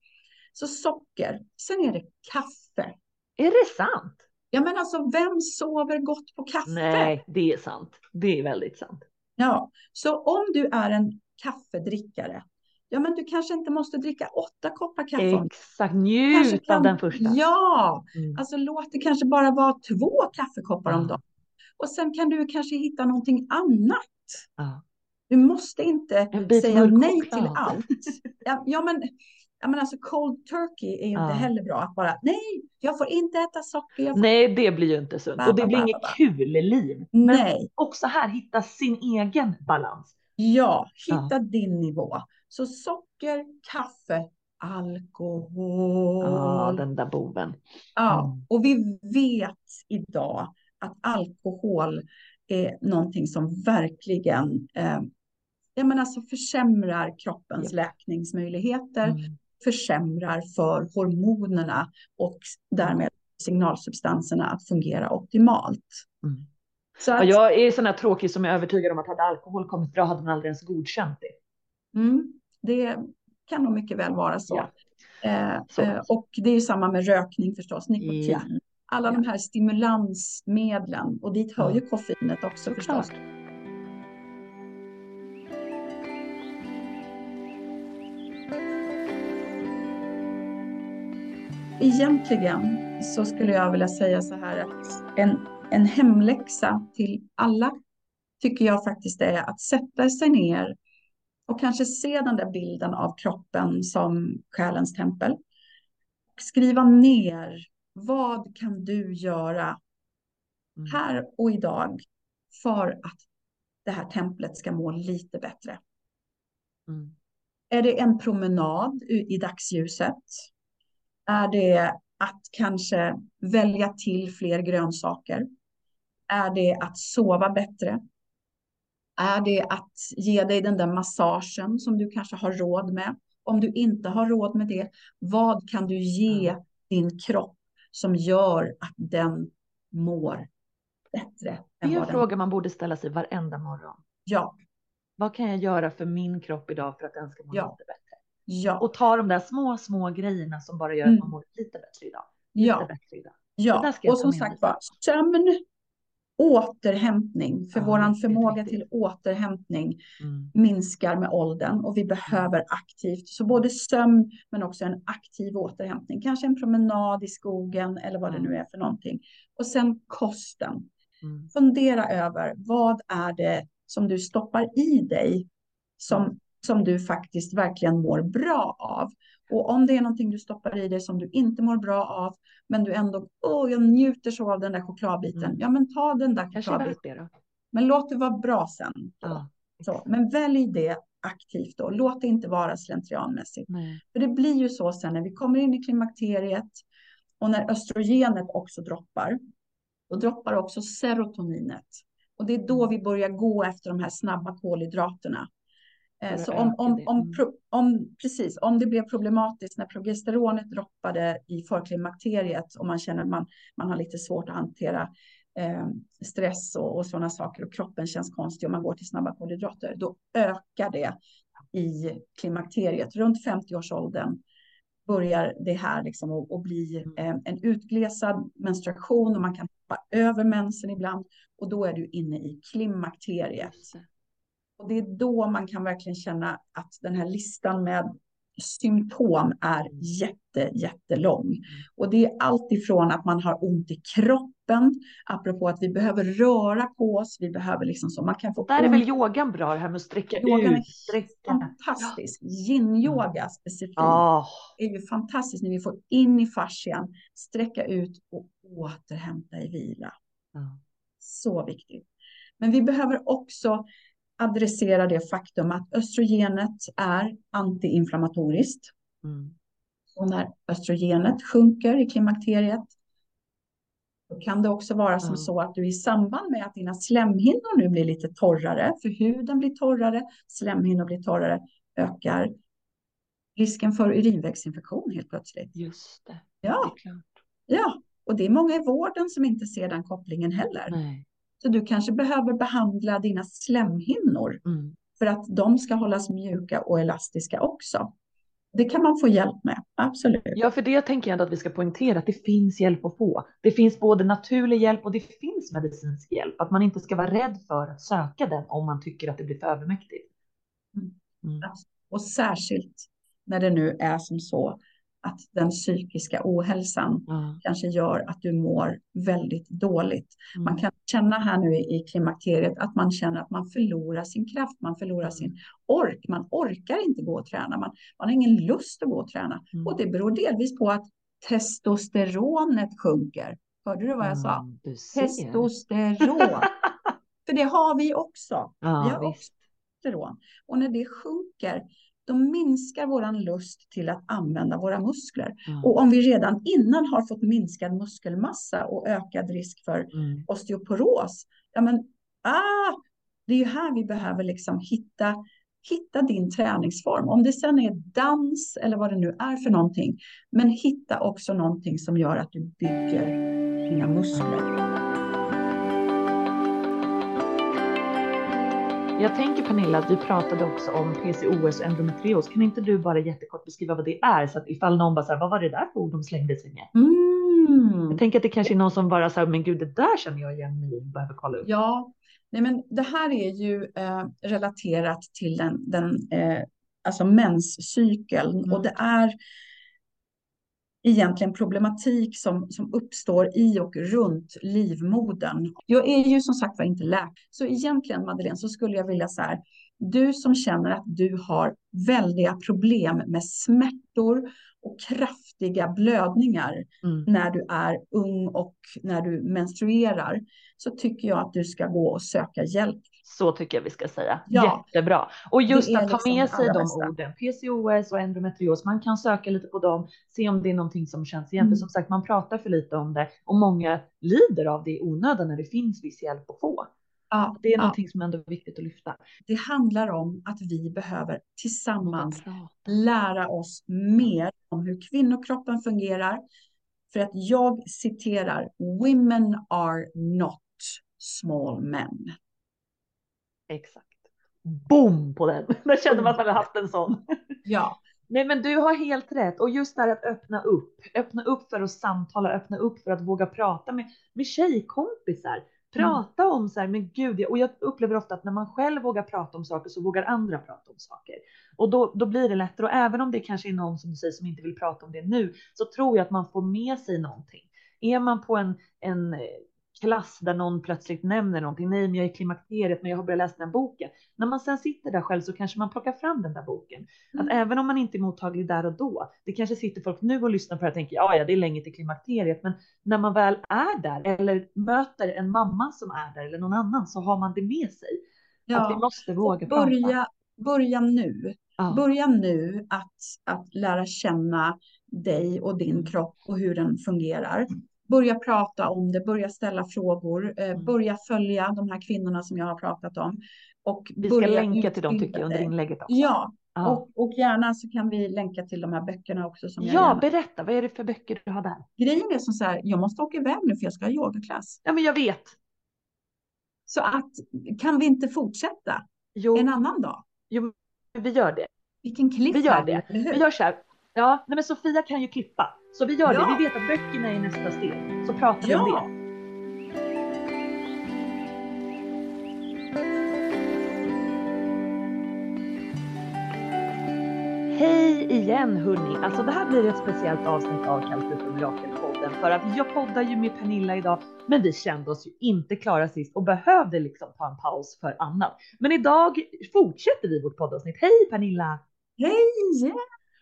Så socker. Sen är det kaffe. Är det sant? Ja, men alltså vem sover gott på kaffe? Nej, det är sant. Det är väldigt sant. Ja, så om du är en kaffedrickare, ja, men du kanske inte måste dricka åtta koppar kaffe. Exakt, njut kan- av den första. Ja, Mm. alltså låt det kanske bara vara två kaffekoppar om Ja. dagen. Och sen kan du kanske hitta någonting annat. Ja. Du måste inte säga nej till allt. Ja, ja, men, ja, men alltså cold turkey är ju Ja. inte heller bra. Att bara, nej, jag får inte äta socker. Får... Nej, det blir ju inte sunt. Och det blir inget kul liv. Men Nej, också här, hitta sin egen balans. ja, hitta din nivå. Så socker, kaffe alkohol. Ja, den där boven. Ja, Mm. och vi vet idag att alkohol är någonting som verkligen eh, jag menar, alltså försämrar kroppens läkningsmöjligheter, Mm. Försämrar för hormonerna och därmed signalsubstanserna att fungera optimalt. Mm. Så Ja, att, jag är sån här tråkig som är övertygad om att hade alkohol kommit bra hade man aldrig ens godkänt det. mm, det kan nog mycket väl vara så. Ja. Eh, Så. eh, och det är ju samma med rökning förstås, nikotin. Ja. Alla de här stimulansmedlen och dit hör Ja. ju koffeinet också förstås. Egentligen så skulle jag vilja säga så här att en, en hemläxa till alla tycker jag faktiskt är att sätta sig ner och kanske se den där bilden av kroppen som själens tempel. Skriva ner vad kan du göra Mm. här och idag för att det här templet ska må lite bättre. Mm. Är det en promenad i dagsljuset? Är det att kanske välja till fler grönsaker? Är det att sova bättre? Är det att ge dig den där massagen som du kanske har råd med? Om du inte har råd med det, vad kan du ge din kropp som gör att den mår bättre? Det är en den... fråga man borde ställa sig varenda morgon. Ja, Vad kan jag göra för min kropp idag för att den ska må Ja. lite bättre? Ja, Och ta de där små, små grejerna som bara gör Mm. att man mår lite bättre idag. Lite ja. bättre idag. Ja, och som sagt var, sömn, återhämtning, för Ja, riktigt förmåga till återhämtning Mm. minskar med åldern och vi behöver aktivt, så både sömn men också en aktiv återhämtning, kanske en promenad i skogen eller vad det Ja. nu är för någonting. Och sen kosten. Mm. Fundera över vad är det som du stoppar i dig som, som du faktiskt verkligen mår bra av. Och om det är någonting du stoppar i dig som du inte mår bra av, men du ändå, åh, jag njuter så av den där chokladbiten. Mm. Ja, men ta den där chokladbiten. Men låt det vara bra sen. Ja. Så, men välj det aktivt då. Låt det inte vara slentrianmässigt. Nej. För det blir ju så sen när vi kommer in i klimakteriet och när östrogenet också droppar. Då droppar också serotoninet. Och det är då Mm. vi börjar gå efter de här snabba kolhydraterna. Eh, Så om, om, om, Mm. om, precis, om det blev problematiskt när progesteronet droppade i förklimakteriet och man känner att man, man har lite svårt att hantera eh, stress och, och sådana saker och kroppen känns konstig och man går till snabba kolhydrater, då ökar det i klimakteriet. Runt 50-årsåldern börjar det här liksom att, att bli Mm. eh, en utglesad menstruation och man kan hoppa över mensen ibland och då är du inne i klimakteriet. Och det är då man kan verkligen känna att den här listan med symptom är Mm. jätte, jättelång. Och det är allt ifrån att man har ont i kroppen, apropå att vi behöver röra på oss, vi behöver liksom så, man kan få Där är ont. väl yogan bra, det här med att sträcka Yogan är ut, sträcka. Fantastiskt. Yin-yoga specifikt Ja, är ju fantastiskt när vi får in i fascian, sträcka ut och återhämta i vila. Ja. Så viktigt. Men vi behöver också adressera det faktum att östrogenet är antiinflammatoriskt. Mm. Och när östrogenet sjunker i klimakteriet då kan det också vara som Ja. så att du i samband med att dina slemhinnor nu blir lite torrare, för huden blir torrare, slemhinnor blir torrare, ökar risken för urinvägsinfektion helt plötsligt. Just det. Ja, Det ja, och det är många i vården som inte ser den kopplingen heller. Nej. Så du kanske behöver behandla dina slemhinnor Mm. för att de ska hållas mjuka och elastiska också. Det kan man få hjälp med, absolut. Ja, för det tänker jag ändå att vi ska poängtera att det finns hjälp att få. Det finns både naturlig hjälp och det finns medicinsk hjälp. Att man inte ska vara rädd för att söka den om man tycker att det blir för övermäktigt. Mm. Och särskilt när det nu är som så att den psykiska ohälsan Ja. kanske gör att du mår väldigt dåligt. Mm. Man kan känna här nu i klimakteriet att man känner att man förlorar sin kraft, man förlorar Mm. sin ork, man orkar inte gå och träna, man, man har ingen lust att gå och träna. Mm. Och det beror delvis på att testosteronet sjunker. Hörde du vad jag sa? Mm. Testosteron. För det har vi också. Ja, vi har visst. också testosteron. Och när det sjunker, då minskar våran lust till att använda våra muskler. Mm. Och om vi redan innan har fått minskad muskelmassa och ökad risk för Mm. osteoporos, ja men ah, det är ju här vi behöver liksom hitta, hitta din träningsform. Om det sen är dans eller vad det nu är för någonting, men hitta också någonting som gör att du bygger dina muskler. Jag tänker Pernilla att vi pratade också om PCOS och endometrios. Kan inte du bara jättekort beskriva vad det är så att ifall någon bara så här, vad var det där för ord de slängde sig med? Mm. Jag tänker att det kanske är någon som bara så här, men gud, det där känner jag igen mig i, behöver kolla upp. Ja, nej men det här är ju eh, relaterat till den, den eh, alltså menscykeln Mm. och det är egentligen problematik som, som uppstår i och runt livmodern. Jag är ju som sagt var inte läkare, så egentligen Madeleine så skulle jag vilja så här, du som känner att du har väldiga problem med smärtor och kraftiga blödningar Mm. när du är ung och när du menstruerar, så tycker jag att du ska gå och söka hjälp. Så tycker jag vi ska säga. Ja. Jättebra. Och just att ta liksom med det sig de bästa. orden, PCOS och endometrios, man kan söka lite på dem, se om det är någonting som känns igen. Mm. För som sagt, man pratar för lite om det och många lider av det i onödan när det finns viss hjälp att få. Ja, Det är ja. någonting som ändå är viktigt att lyfta. Det handlar om att vi behöver tillsammans lära oss mer om hur kvinnokroppen fungerar. För att jag citerar, women are not small men. Exakt. Boom på den. Där kände man att man hade haft en sån. Ja, Nej, men du har helt rätt. Och just det här att öppna upp, öppna upp för att samtala, öppna upp för att våga prata med, med tjejkompisar. Mm. Prata om så här, men gud, och jag upplever ofta att när man själv vågar prata om saker så vågar andra prata om saker. Och då, då blir det lättare. Och även om det kanske är någon som du säger som inte vill prata om det nu, så tror jag att man får med sig någonting. Är man på en, en klass där någon plötsligt nämner någonting, nej men jag är i klimakteriet men jag har börjat läsa den här boken. När man sen sitter där själv så kanske man plockar fram den där boken. Att Mm. även om man inte är mottaglig där och då, det kanske sitter folk nu och lyssnar på det här och tänker ja, ja, det är länge till klimakteriet, men när man väl är där eller möter en mamma som är där eller någon annan så har man det med sig. Att vi ja. måste våga prata. Börja, börja nu. Ja. Börja nu att, att lära känna dig och din kropp och hur den fungerar. Börja prata om det, börja ställa frågor, eh, Mm. börja följa de här kvinnorna som jag har pratat om. Och Vi ska länka till dem tycker jag under inlägget också. Ja, och, och gärna så kan vi länka till de här böckerna också. Som jag ja, gärna... berätta, vad är det för böcker du har där? Grejen är som så här, jag måste åka iväg nu för jag ska ha yogaklass. Ja, men jag vet. Så att, kan vi inte fortsätta Jo, en annan dag? jo vi gör det. Vilken klipp Vi gör det. Vi gör så här. Ja, nej men Sofia kan ju klippa. Så vi gör Ja. det. Vi vet att böckerna är nästa steg. Så pratar vi om Ja. det. Hej igen hörni! Alltså det här blir ett speciellt avsnitt av Kalkyl för Mirakelpodden för att jag poddar ju med Pernilla idag men vi kände oss ju inte klara sist och behövde liksom ta en paus för annat. Men idag fortsätter vi vårt poddavsnitt. Hej Pernilla! Hej!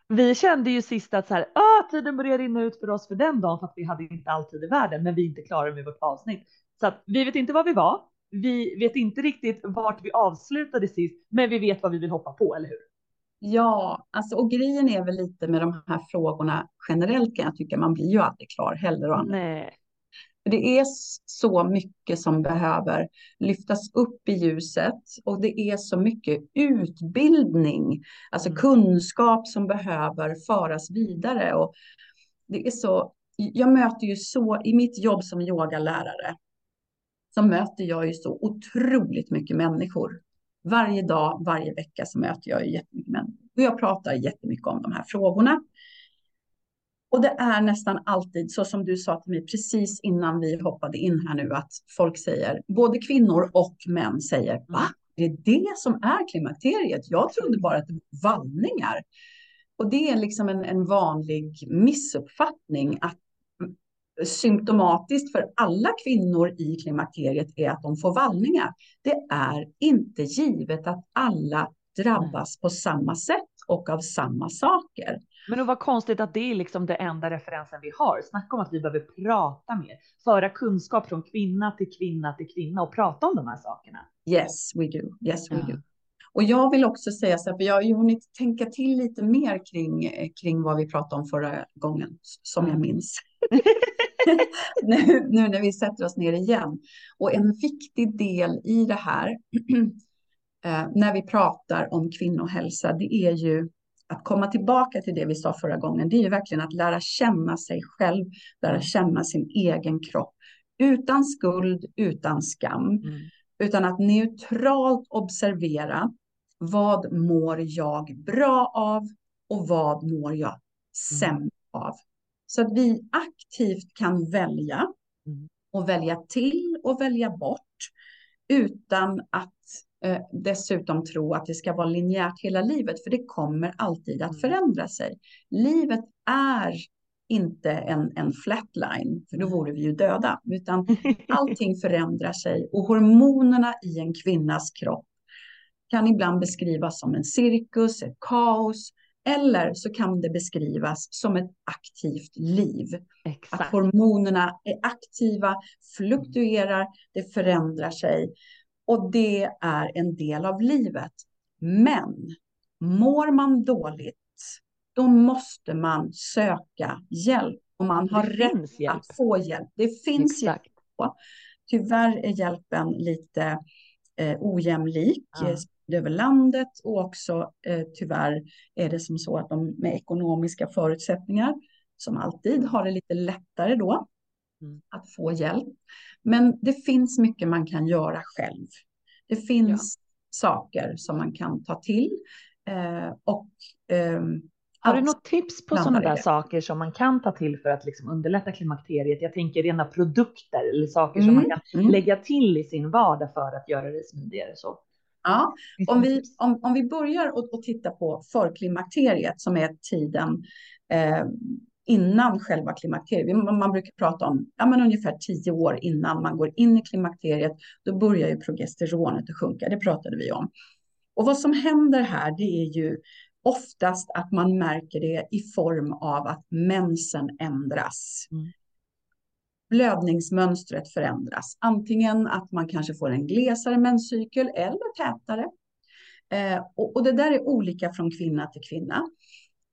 Vi kände ju sist att så här, ah, tiden börjar rinna ut för oss för den dagen för att vi hade inte all tid i världen, men vi är inte klara med vårt avsnitt. Så att vi vet inte var vi var. Vi vet inte riktigt vart vi avslutade sist, men vi vet vad vi vill hoppa på, eller hur? Ja, alltså, och grejen är väl lite med de här frågorna generellt kan jag tycka, man blir ju aldrig klar heller. Och Nej. Det är så mycket som behöver lyftas upp i ljuset och det är så mycket utbildning, alltså Mm. kunskap som behöver föras vidare. Och det är så, jag möter ju så, i mitt jobb som yogalärare, så möter jag ju så otroligt mycket människor. Varje dag, varje vecka så möter jag ju jättemycket människor. Och jag pratar jättemycket om de här frågorna. Och det är nästan alltid så som du sa till mig precis innan vi hoppade in här nu att folk säger, både kvinnor och män säger, va? Är det det som är klimakteriet? Jag trodde bara att det var vallningar. Och det är liksom en, en vanlig missuppfattning att symptomatiskt för alla kvinnor i klimakteriet är att de får vallningar. Det är inte givet att alla drabbas på samma sätt och av samma saker. Men det var konstigt att det är liksom det enda referensen vi har. Snacka om att vi behöver prata mer, föra kunskap från kvinna till kvinna till kvinna och prata om de här sakerna. Yes, we do. Yes, we Ja. do. Och jag vill också säga så här, för jag har ju hunnit tänka till lite mer kring, kring vad vi pratade om förra gången, som jag minns. nu, nu när vi sätter oss ner igen. Och en viktig del i det här, eh, när vi pratar om kvinnohälsa, det är ju att komma tillbaka till det vi sa förra gången, det är ju verkligen att lära känna sig själv, lära känna sin egen kropp. Utan skuld, utan skam. Mm. Utan att neutralt observera vad mår jag bra av och vad mår jag mm. sämre av. Så att vi aktivt kan välja mm. och välja till och välja bort utan att eh, dessutom tro att det ska vara linjärt hela livet, för det kommer alltid att mm. förändra sig. Livet är inte en, en flatline, för då vore vi ju döda, utan allting förändrar sig och hormonerna i en kvinnas kropp kan ibland beskrivas som en cirkus, ett kaos, eller så kan det beskrivas som ett aktivt liv. Exakt. Att hormonerna är aktiva, fluktuerar, det förändrar sig och det är en del av livet. Men mår man dåligt, då måste man söka hjälp och man har rätt hjälp. att få hjälp. Det finns Exakt. hjälp. Tyvärr är hjälpen lite eh, ojämlik. Ja över landet och också eh, tyvärr är det som så att de med ekonomiska förutsättningar som alltid har det lite lättare då. Att få hjälp. Men det finns mycket man kan göra själv. Det finns ja. saker som man kan ta till eh, och eh, har du något tips på sådana där saker som man kan ta till för att liksom underlätta klimakteriet? Jag tänker rena produkter eller saker mm. som man mm, kan mm. lägga till i sin vardag för att göra det smidigare. Så. Ja, om vi, om, om vi börjar och, och titta på förklimakteriet som är tiden eh, innan själva klimakteriet. Man, brukar prata om ja, men ungefär tio år innan man går in i klimakteriet. Då börjar ju progesteronet att sjunka. Det pratade vi om. Och vad som händer här, det är ju oftast att man märker det i form av att mensen ändras. Mm blödningsmönstret förändras. Antingen att man kanske får en glesare menscykel eller tätare. Eh, och, och, det där är olika från kvinna till kvinna.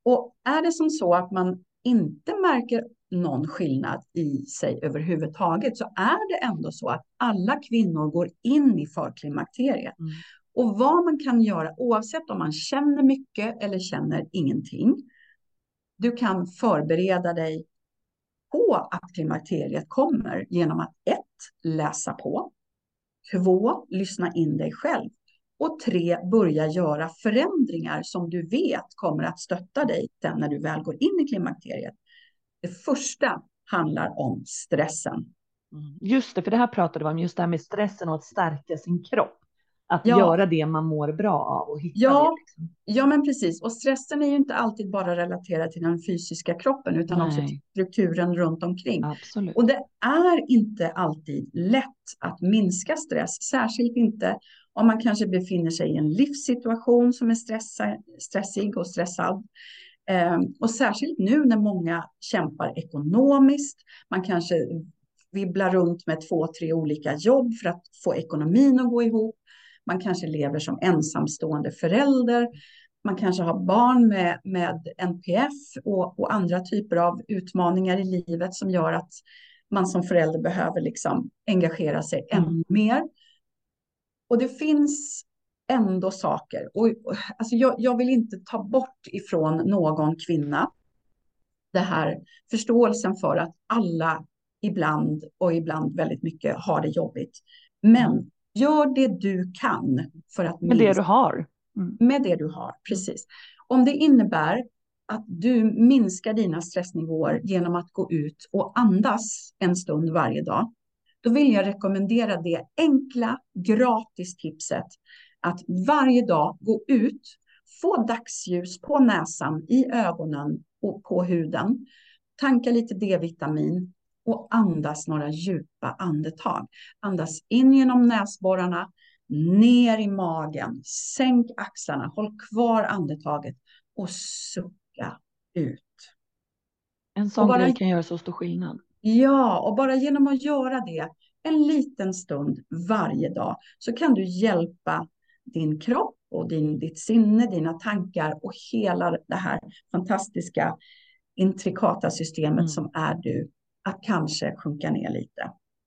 Och är det som så att man inte märker någon skillnad i sig överhuvudtaget så är det ändå så att alla kvinnor går in i förklimakteriet. Mm. Och vad man kan göra oavsett om man känner mycket eller känner ingenting. Du kan förbereda dig på att klimakteriet kommer genom att ett, läsa på, två, lyssna in dig själv och tre, börja göra förändringar som du vet kommer att stötta dig sen när du väl går in i klimakteriet. Det första handlar om stressen. Mm. Just det, för det här pratade vi om, just det här med stressen och att stärka sin kropp att ja. göra det man mår bra av och hitta ja, det. Liksom. Ja, men precis. Och stressen är ju inte alltid bara relaterad till den fysiska kroppen utan Nej. också till strukturen runt omkring. Absolut. Och det är inte alltid lätt att minska stress, särskilt inte om man kanske befinner sig i en livssituation som är stressa, stressig och stressad. Eh, och särskilt nu när många kämpar ekonomiskt, man kanske vibblar runt med två, tre olika jobb för att få ekonomin att gå ihop. Man kanske lever som ensamstående förälder. Man kanske har barn med, med NPF och, och andra typer av utmaningar i livet som gör att man som förälder behöver liksom engagera sig mm. ännu mer. Och det finns ändå saker. Och, alltså jag, jag, vill inte ta bort ifrån någon kvinna det här förståelsen för att alla ibland och ibland väldigt mycket har det jobbigt. Men mm. Gör det du kan för att Med det du har. Mm. Med det du har, precis. Om det innebär att du minskar dina stressnivåer genom att gå ut och andas en stund varje dag, då vill jag rekommendera det enkla gratis tipset att varje dag gå ut, få dagsljus på näsan, i ögonen och på huden, tanka lite D-vitamin och andas några djupa andetag. Andas in genom näsborrarna, ner i magen, sänk axlarna, håll kvar andetaget och sucka ut. En sån bara, grej kan göra så stor skillnad. Ja, och bara genom att göra det en liten stund varje dag så kan du hjälpa din kropp och din, ditt sinne, dina tankar och hela det här fantastiska intrikata systemet mm. som är du, att kanske sjunka ner lite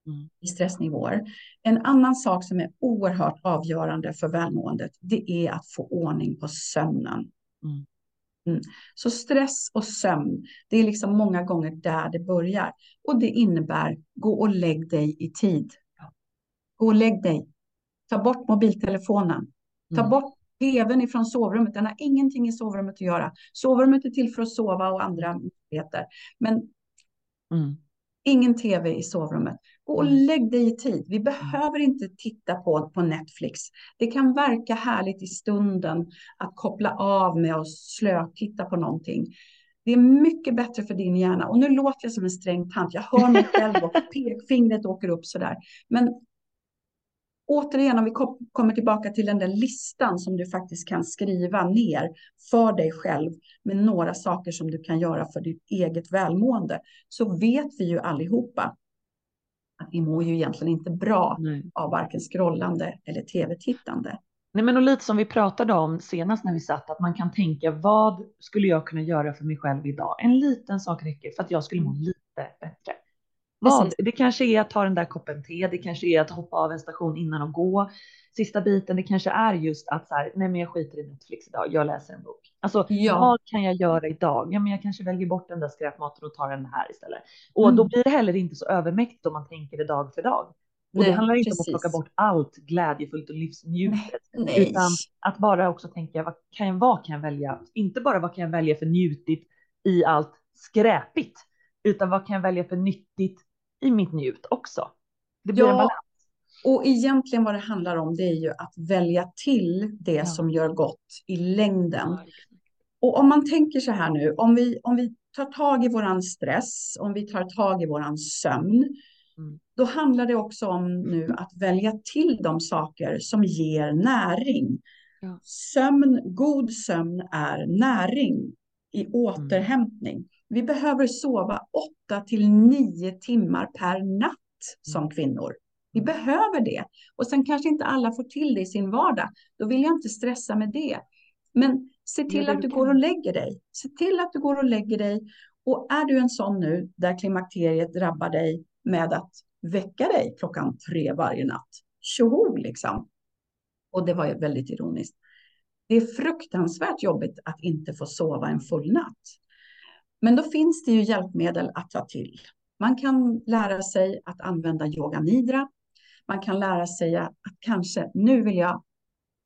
mm. i stressnivåer. En annan sak som är oerhört avgörande för välmåendet, det är att få ordning på sömnen. Mm. Mm. Så stress och sömn, det är liksom många gånger där det börjar. Och det innebär, gå och lägg dig i tid. Gå och lägg dig. Ta bort mobiltelefonen. Ta mm. bort tvn ifrån sovrummet. Den har ingenting i sovrummet att göra. Sovrummet är till för att sova och andra möjligheter. Men mm. ingen tv i sovrummet. Gå och mm. lägg dig i tid. Vi behöver inte titta på, på Netflix. Det kan verka härligt i stunden att koppla av med att slötitta på någonting. Det är mycket bättre för din hjärna. Och nu låter jag som en sträng tant. Jag hör mig själv och pekfingret åker upp sådär. Men återigen, om vi kommer tillbaka till den där listan som du faktiskt kan skriva ner för dig själv med några saker som du kan göra för ditt eget välmående, så vet vi ju allihopa att vi mår ju egentligen inte bra Nej. av varken scrollande eller tv-tittande. Nej, men och lite som vi pratade om senast när vi satt, att man kan tänka vad skulle jag kunna göra för mig själv idag? En liten sak räcker för att jag skulle må mm. lite bättre. Vad? Det kanske är att ta den där koppen te, det kanske är att hoppa av en station innan och gå. Sista biten, det kanske är just att så här, nej men jag skiter i Netflix idag, jag läser en bok. Alltså ja. vad kan jag göra idag? Ja men jag kanske väljer bort den där skräpmaten och tar den här istället. Och mm. då blir det heller inte så övermäktigt om man tänker det dag för dag. Och nej, det handlar inte precis. om att plocka bort allt glädjefullt och livsnjutet, utan att bara också tänka vad kan, jag, vad kan jag välja? Inte bara vad kan jag välja för njutigt i allt skräpigt, utan vad kan jag välja för nyttigt i mitt njut också. Det blir ja, en balans. Och egentligen vad det handlar om det är ju att välja till det ja. som gör gott i längden. Och om man tänker så här nu, om vi, om vi tar tag i våran stress, om vi tar tag i våran sömn, mm. då handlar det också om nu att välja till de saker som ger näring. Ja. Sömn, god sömn är näring i mm. återhämtning. Mm. Vi behöver sova 8 till 9 timmar per natt som mm. kvinnor. Vi behöver det. Och sen kanske inte alla får till det i sin vardag. Då vill jag inte stressa med det. Men se till att du går och lägger dig. Se till att du går och lägger dig. Och är du en sån nu där klimakteriet drabbar dig med att väcka dig klockan tre varje natt. Tjoho liksom. Och det var väldigt ironiskt. Det är fruktansvärt jobbigt att inte få sova en full natt. Men då finns det ju hjälpmedel att ta till. Man kan lära sig att använda yoga nidra. Man kan lära sig att kanske, nu vill jag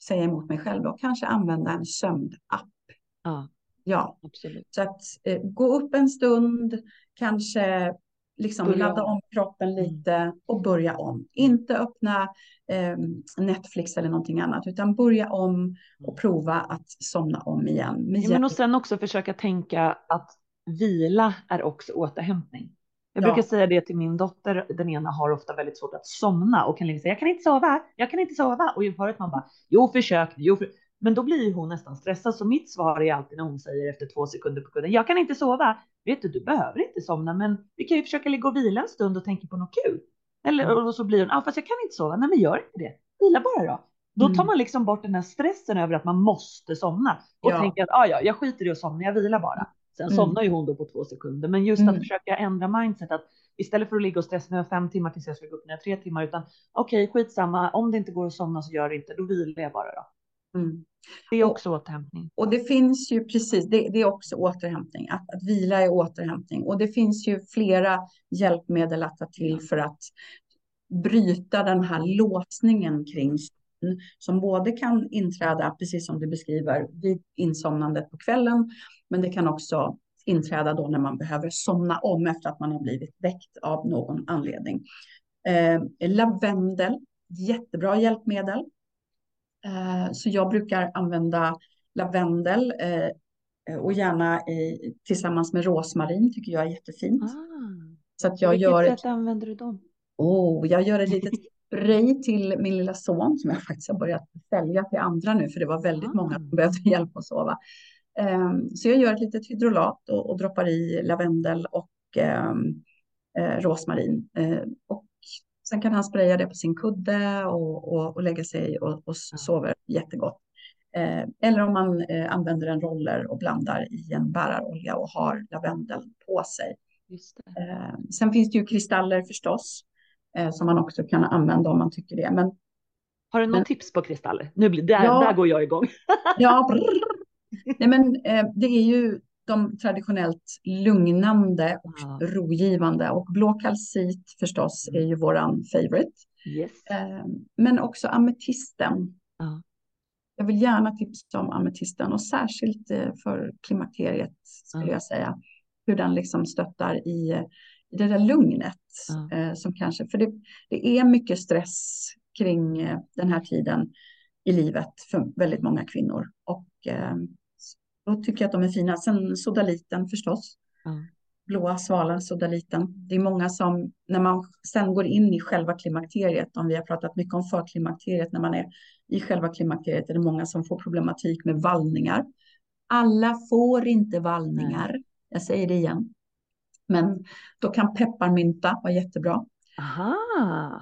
säga emot mig själv då, kanske använda en sömnapp. Ja, ja. absolut. Så att eh, gå upp en stund, kanske liksom börja ladda om kroppen mm. lite och börja om. Inte öppna eh, Netflix eller någonting annat, utan börja om och mm. prova att somna om igen. Ja, men och sen också försöka tänka att vila är också återhämtning. Jag brukar säga det till min dotter. Den ena har ofta väldigt svårt att somna och kan liksom säga jag kan inte sova, jag kan inte sova. Och förut man bara jo försök, jo för... Men då blir hon nästan stressad. Så mitt svar är alltid när hon säger efter två sekunder på kudden, jag kan inte sova. Vet du, du behöver inte somna, men vi kan ju försöka ligga och vila en stund och tänka på något kul. Eller mm. och så blir hon, ja fast jag kan inte sova. Nej men gör inte det. Vila bara då. Då tar mm. man liksom bort den här stressen över att man måste somna och ja. tänker att ah, ja, jag skiter i att somna, jag vilar bara. Sen mm. somnar ju hon då på två sekunder, men just mm. att försöka ändra mindset att istället för att ligga och stressa nu fem timmar tills jag ska gå upp när jag tre timmar, utan okej, okay, skitsamma. Om det inte går att somna så gör det inte, då vilar jag bara då. Mm. Det är också och, återhämtning. Och det finns ju precis, det, det är också återhämtning. Att, att vila är återhämtning. Och det finns ju flera hjälpmedel att ta till för att bryta den här låsningen kring som både kan inträda, precis som du beskriver, vid insomnandet på kvällen, men det kan också inträda då när man behöver somna om efter att man har blivit väckt av någon anledning. Eh, lavendel, jättebra hjälpmedel. Eh, så jag brukar använda lavendel eh, och gärna i, tillsammans med rosmarin tycker jag är jättefint. Ah, så att jag på vilket gör sätt använder du dem? Oh, jag gör ett litet spray till min lilla son som jag faktiskt har börjat sälja till andra nu, för det var väldigt ah. många som behövde hjälp att sova. Um, så jag gör ett litet hydrolat och, och droppar i lavendel och um, eh, rosmarin. Uh, och sen kan han spraya det på sin kudde och, och, och lägga sig och, och sover jättegott. Eller om man eh, använder en roller och blandar i en bärarolja och har lavendel på sig. Sen finns det ju kristaller förstås som man också kan använda om man tycker det. Men, har du något men, tips på kristaller? Nu blir, där, ja, där går jag igång. ja, Nej, men, eh, det är ju de traditionellt lugnande och ja. rogivande och blå kalcit förstås är ju våran favorite. Yes. Eh, men också ametisten. Ja. Jag vill gärna tipsa om ametisten och särskilt eh, för klimakteriet skulle ja. jag säga. Hur den liksom stöttar i det där lugnet eh, som kanske, för det, det är mycket stress kring eh, den här tiden i livet för väldigt många kvinnor och eh, då tycker jag att de är fina. Sen sodaliten förstås. Mm. Blåa svalan, sodaliten. Det är många som, när man sen går in i själva klimakteriet, om vi har pratat mycket om förklimakteriet, när man är i själva klimakteriet är det många som får problematik med vallningar. Alla får inte vallningar. Mm. Jag säger det igen. Men då kan pepparmynta vara jättebra. Aha.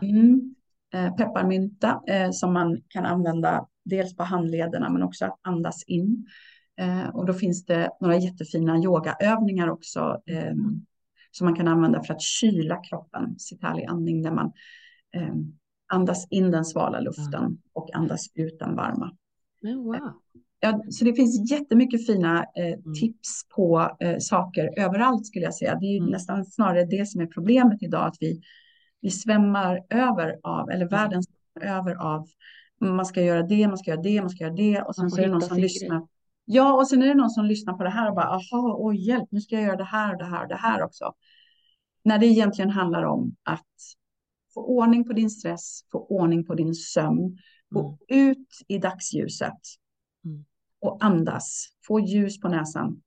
Mm. Eh, pepparmynta eh, som man kan använda dels på handlederna men också att andas in. Eh, och då finns det några jättefina yogaövningar också som man kan använda för att kyla kroppen. Sitali andning där man andas in den svala luften och andas ut den varma. Oh, wow. Ja, så det finns jättemycket fina eh, mm. tips på eh, saker överallt skulle jag säga. Det är mm. nästan snarare det som är problemet idag, att vi, vi svämmar över av, eller mm. världen svämmar över av, man ska göra det, man ska göra det, man ska göra det och sen så är det någon som lyssnar. Ja, och sen är det någon som lyssnar på det här och bara, aha, oj hjälp, nu ska jag göra det här och det här och det här också. När det egentligen handlar om att få ordning på din stress, få ordning på din sömn, gå mm. ut i dagsljuset mm. Och andas, få ljus på näsan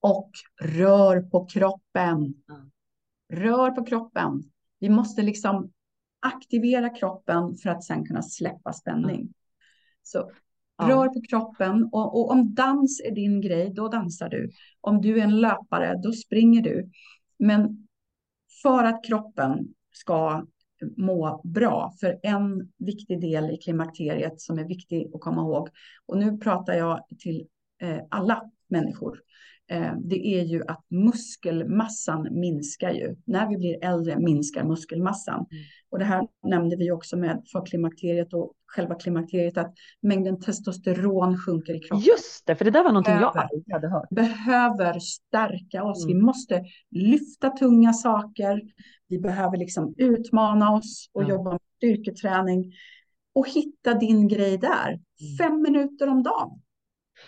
och rör på kroppen. Mm. Rör på kroppen. Vi måste liksom aktivera kroppen för att sen kunna släppa spänning. Så. Rör på kroppen och, och, om dans är din grej, då dansar du. Om du är en löpare, då springer du. Men för att kroppen ska må bra, för en viktig del i klimakteriet som är viktig att komma ihåg, och nu pratar jag till eh, alla människor, det är ju att muskelmassan minskar ju. När vi blir äldre minskar muskelmassan. Mm. Och det här nämnde vi också med förklimakteriet och själva klimakteriet, att mängden testosteron sjunker i kroppen. Just det, för det där var någonting behöver, jag aldrig hade hört. Behöver stärka oss. Mm. Vi måste lyfta tunga saker. Vi behöver liksom utmana oss och mm. jobba med styrketräning. Och hitta din grej där. Mm. Fem minuter om dagen.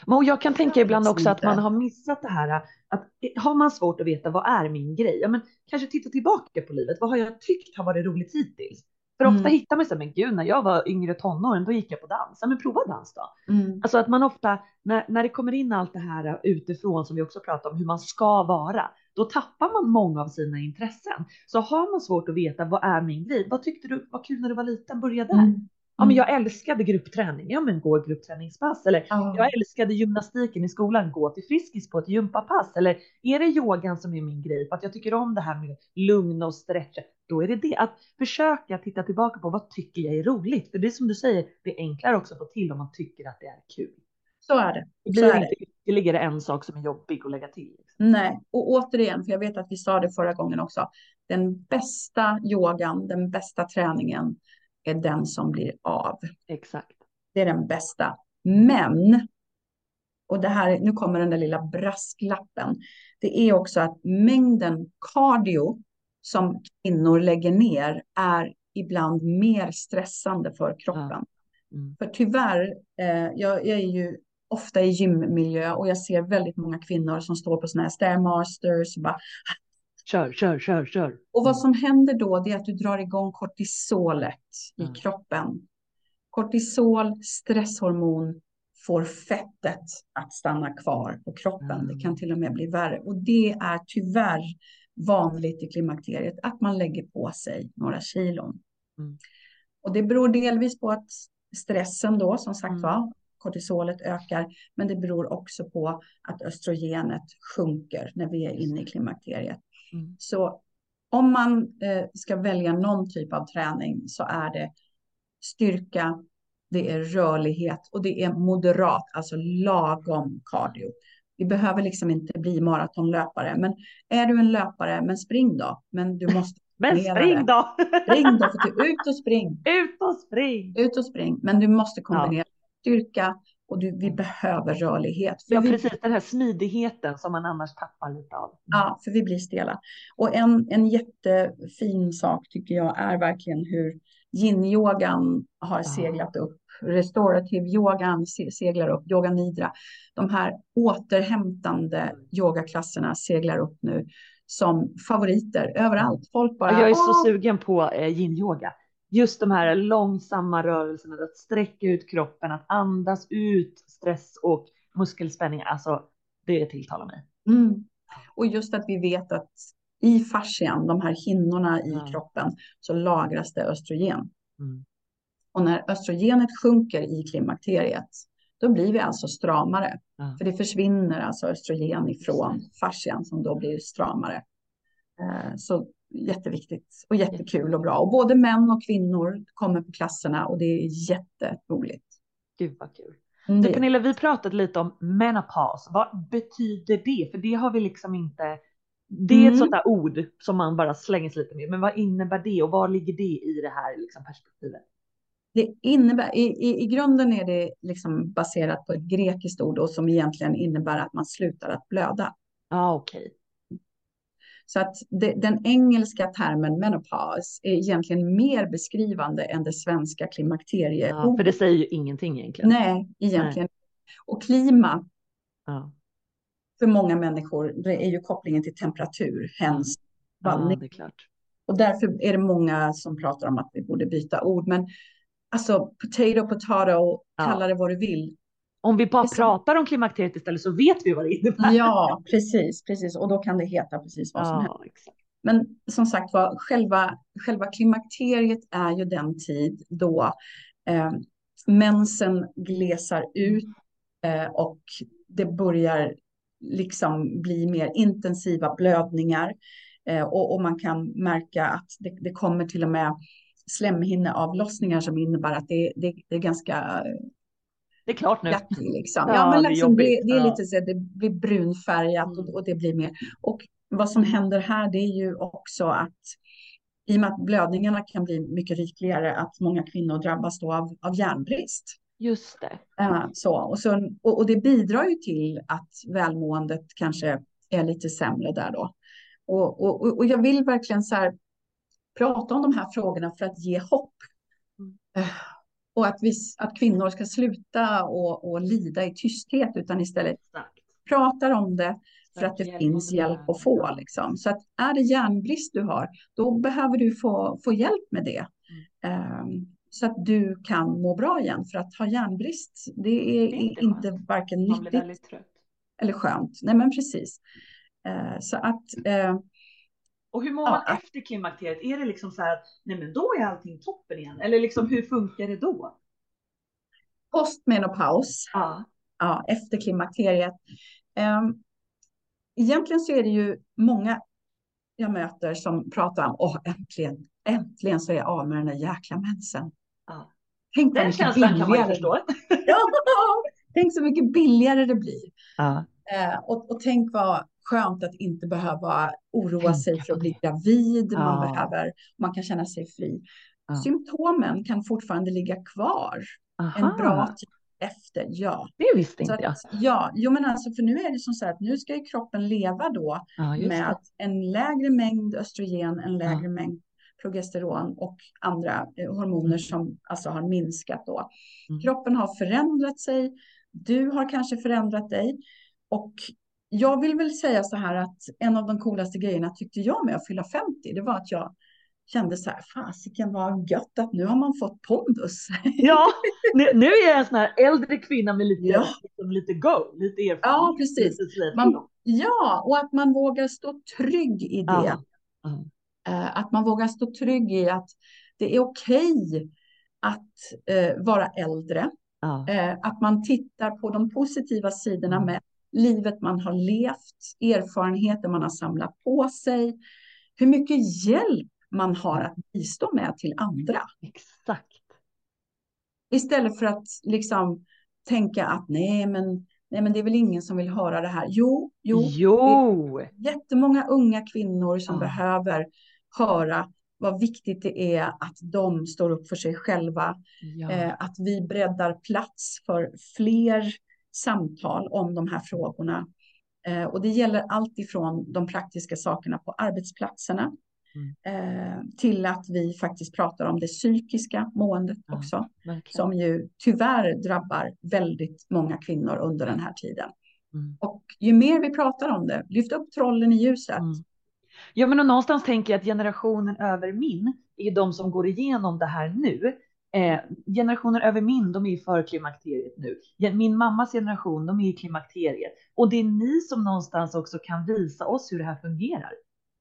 Och jag kan tänka ibland också att man har missat det här att har man svårt att veta vad är min grej? Ja, men kanske titta tillbaka på livet. Vad har jag tyckt har varit roligt hittills? För ofta mm. hittar man sig, men gud, när jag var yngre tonåren, då gick jag på dans. Ja, men prova dans då. Mm. Alltså att man ofta, när, när det kommer in allt det här utifrån som vi också pratar om, hur man ska vara, då tappar man många av sina intressen. Så har man svårt att veta vad är min grej? Vad tyckte du var kul när du var liten? Börja där. Mm. Ja, men mm. jag älskade gruppträning. Ja, men gå gruppträningspass. Eller oh. jag älskade gymnastiken i skolan. Gå till Friskis på ett gympapass. Eller är det yogan som är min grej? För att jag tycker om det här med lugn och stretcha. Då är det det. Att försöka titta tillbaka på vad tycker jag är roligt? För det är som du säger, det är enklare också att få till om man tycker att det är kul. Så är det. Det blir inte ytterligare en sak som är jobbig att lägga till. Nej, och återigen, för jag vet att vi sa det förra gången också. Den bästa yogan, den bästa träningen är den som blir av. Exakt. Det är den bästa. Men, och det här, nu kommer den där lilla brasklappen. Det är också att mängden cardio som kvinnor lägger ner är ibland mer stressande för kroppen. Mm. För tyvärr, eh, jag, jag är ju ofta i gymmiljö och jag ser väldigt många kvinnor som står på sådana här stairmasters och bara Kör, kör, kör, kör. Och vad som händer då är att du drar igång kortisolet mm. i kroppen. Kortisol, stresshormon, får fettet att stanna kvar på kroppen. Mm. Det kan till och med bli värre. Och det är tyvärr vanligt i klimakteriet att man lägger på sig några kilon. Mm. Och det beror delvis på att stressen då, som sagt mm. var, kortisolet ökar, men det beror också på att östrogenet sjunker när vi är inne i klimakteriet. Mm. Så om man eh, ska välja någon typ av träning så är det styrka, det är rörlighet och det är moderat, alltså lagom cardio. Vi behöver liksom inte bli maratonlöpare, men är du en löpare, men spring då. Men du måste. Men spring då! Spring då, för ut och spring. Ut och spring! Ut och spring, men du måste kombinera ja. styrka och du, vi behöver rörlighet. ja, vi, precis den här smidigheten som man annars tappar lite av. Ja, för vi blir stela. Och en, en jättefin sak tycker jag är verkligen hur yin-yogan har ja. seglat upp. Restorative yogan seglar upp, yoga nidra. De här återhämtande yogaklasserna seglar upp nu som favoriter överallt. Folk bara... Jag är så sugen på eh, yin-yoga just de här långsamma rörelserna, att sträcka ut kroppen, att andas ut stress och muskelspänning. Alltså, det tilltalar mig. Mm. Och just att vi vet att i fascian, de här hinnorna i ja. kroppen, så lagras det östrogen. Mm. Och när östrogenet sjunker i klimakteriet, då blir vi alltså stramare. Ja. För det försvinner alltså östrogen ifrån fascian som då blir stramare. Eh, så jätteviktigt och jättekul och bra. Och både män och kvinnor kommer på klasserna och det är jätteroligt. Gud vad kul. Mm, du Pernilla, vi pratade lite om menopaus. Vad betyder det? För det har vi liksom inte. Det är mm. ett sånt där ord som man bara slänger sig lite med. Men vad innebär det och var ligger det i det här liksom perspektivet? Det innebär, i, i, I grunden är det liksom baserat på ett grekiskt ord och som egentligen innebär att man slutar att blöda. Ja, ah, okej. Okay. Så att det, den engelska termen menopaus är egentligen mer beskrivande än det svenska klimakteriet. Ja, för det säger ju ingenting egentligen. Nej, egentligen. Nej. Och klima. Ja. För många människor, det är ju kopplingen till temperatur, hens vallning. Ja, det är klart. Och därför är det många som pratar om att vi borde byta ord. Men alltså potato, potato, kalla det vad du vill. Om vi bara pratar om klimakteriet istället så vet vi vad det innebär. Ja, precis, precis. Och då kan det heta precis vad som helst. Exakt. Men som sagt var, själva, själva klimakteriet är ju den tid då eh, mensen glesar ut eh, och det börjar liksom bli mer intensiva blödningar. Eh, och, och, man kan märka att det, det kommer till och med slemhinneavlossningar som innebär att det, det, det är ganska det är klart nu. liksom. Ja, ja, men liksom, det, det, är lite så att det blir brunfärgat och, mm. och det blir mer. Och vad som händer här det är ju också att i och med att blödningarna kan bli mycket rikligare, att många kvinnor drabbas då av, av järnbrist. Just det. Uh, så, och, så, och, och, det bidrar ju till att välmåendet kanske är lite sämre där då. Och, och, och jag vill verkligen så här, prata om de här frågorna för att ge hopp. Mm. Och att, vi, att kvinnor ska sluta och, och lida i tysthet utan istället Exakt. pratar om det för att det finns hjälp att få. Liksom. Så att är det järnbrist du har, då behöver du få, få hjälp med det. Mm. Um, så att du kan må bra igen. För att ha järnbrist, det är, det är inte, inte varken nyttigt eller skönt. Nej, men precis. Uh, så att... Uh, och hur mår man efter klimakteriet? Är det liksom så här, nej men då är allting toppen igen? Eller liksom hur funkar det då? Postmenopaus, ja. Ja, efter klimakteriet. Um, egentligen så är det ju många jag möter som pratar om, åh äntligen, äntligen så är jag av med den där jäkla mensen. Ja. Tänk den känslan kan man förstå. ja, tänk så mycket billigare det blir. Ja. Uh, och, och tänk vad skönt att inte behöva oroa sig för att bli gravid. Man, behöver, man kan känna sig fri. Ja. Symptomen kan fortfarande ligga kvar Aha. en bra tid efter. Ja, det visste inte jag. Ja, jo, men alltså, för nu är det som så att nu ska ju kroppen leva då ja, med det. en lägre mängd östrogen, en lägre ja. mängd progesteron och andra eh, hormoner som alltså har minskat då. Mm. Kroppen har förändrat sig. Du har kanske förändrat dig och jag vill väl säga så här att en av de coolaste grejerna tyckte jag med att fylla 50, det var att jag kände så här, fasiken vad gött att nu har man fått pondus. Ja, nu, nu är jag en sån här äldre kvinna med lite, ja. liksom, lite go, lite erfarenhet. Ja, precis. Man, ja, och att man vågar stå trygg i det. Ja. Uh, att man vågar stå trygg i att det är okej att uh, vara äldre. Ja. Uh, att man tittar på de positiva sidorna mm. med livet man har levt, erfarenheter man har samlat på sig, hur mycket hjälp man har att bistå med till andra. Exakt. Istället för att liksom tänka att nej men, nej, men det är väl ingen som vill höra det här. Jo, jo. Jo! Jättemånga unga kvinnor som Ja. behöver höra vad viktigt det är att de står upp för sig själva. Ja. Eh, att vi breddar plats för fler samtal om de här frågorna. Eh, och det gäller allt ifrån de praktiska sakerna på arbetsplatserna eh, till att vi faktiskt pratar om det psykiska måendet Ja. också, verkligen. som ju tyvärr drabbar väldigt många kvinnor under den här tiden. Mm. Och ju mer vi pratar om det, lyft upp trollen i ljuset. Mm. Ja, men och någonstans tänker jag att generationen över min är de som går igenom det här nu. Eh, generationen över min, de är i förklimakteriet nu. Ja, Min mammas generation, de är i klimakteriet. Och det är ni som någonstans också kan visa oss hur det här fungerar.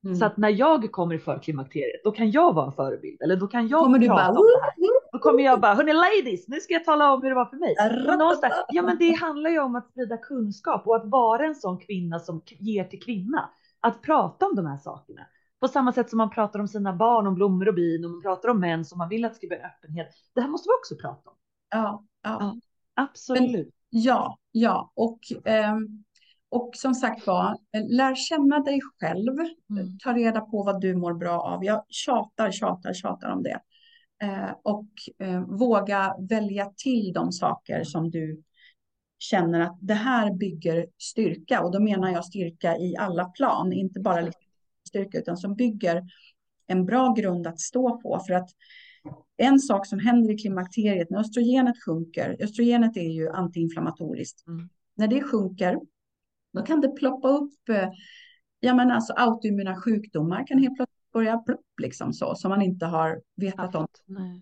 Mm. Så att när jag kommer i förklimakteriet, då kan jag vara en förebild. Eller då kan jag Kommer du prata bara, om det här. Då kommer jag bara, hörni ladies, nu ska jag tala om hur det var för mig. Ja men det handlar ju om att sprida kunskap och att vara en sån kvinna som ger till kvinna. Att prata om de här sakerna. På samma sätt som man pratar om sina barn, om blommor och bin, och man pratar om män som man vill att det ska bli öppenhet. Det här måste vi också prata om. Ja, ja. Ja. Absolut. Ja, ja, och, ehm, och som sagt var, lär känna dig själv. Mm. Ta reda på vad du mår bra av. Jag tjatar, tjatar, tjatar om det. Eh, och eh, våga välja till de saker som du känner att det här bygger styrka. Och då menar jag styrka i alla plan, inte bara liksom styrka, utan som bygger en bra grund att stå på. För att en sak som händer i klimakteriet när östrogenet sjunker, östrogenet är ju antiinflammatoriskt. Mm. När det sjunker, då kan det ploppa upp, eh, ja men alltså autoimmuna sjukdomar kan helt plötsligt börja plopp liksom så, som man inte har vetat om. Nej.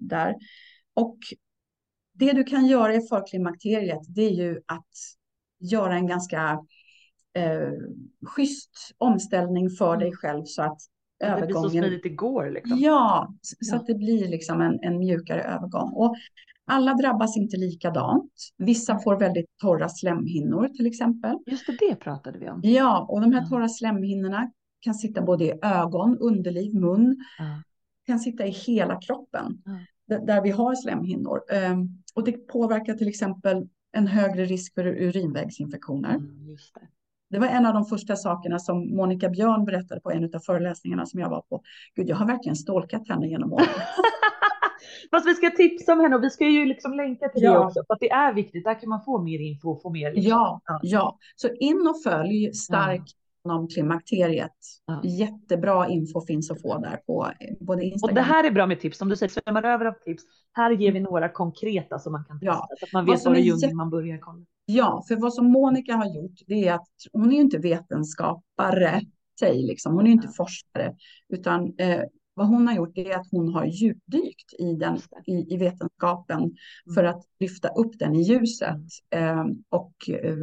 där. Och det du kan göra i förklimakteriet, det är ju att göra en ganska eh, schysst omställning för dig Mm. själv så att Det blir så övergången smidigt det går liksom. Ja, så Ja. att det blir liksom en, en mjukare övergång. Och alla drabbas inte likadant. Vissa får väldigt torra slemhinnor till exempel. Just det, det pratade vi om. Ja, och de här torra slemhinnorna kan sitta både i ögon, underliv, mun, Ja. kan sitta i hela kroppen Ja. där, vi har slemhinnor. Ehm, och det påverkar till exempel en högre risk för urinvägsinfektioner. Mm, just det. Det var en av de första sakerna som Monica Björn berättade på en av föreläsningarna som jag var på. Gud, jag har verkligen stalkat henne genom åren. Fast vi ska tipsa om henne och vi ska ju liksom länka till det Ja. också. För att det är viktigt, där kan man få mer info och få mer. Liksom. Ja, Ja. Så in och följ stark om klimakteriet. Ja. Jättebra info finns att få där på eh, både Och Instagram. det här är bra med tips. Som du säger, svämmar över av tips. Här ger vi några konkreta som man kan testa. Ja. Så att man vet var i djungeln man börjar kolla. Ja, för vad som Monica har gjort, det är att hon är ju inte vetenskapare, sig liksom. Hon är ju inte forskare, utan eh, vad hon har gjort är att hon har djupdykt i, den, i, i vetenskapen för att lyfta upp den i ljuset Mm. eh, och eh,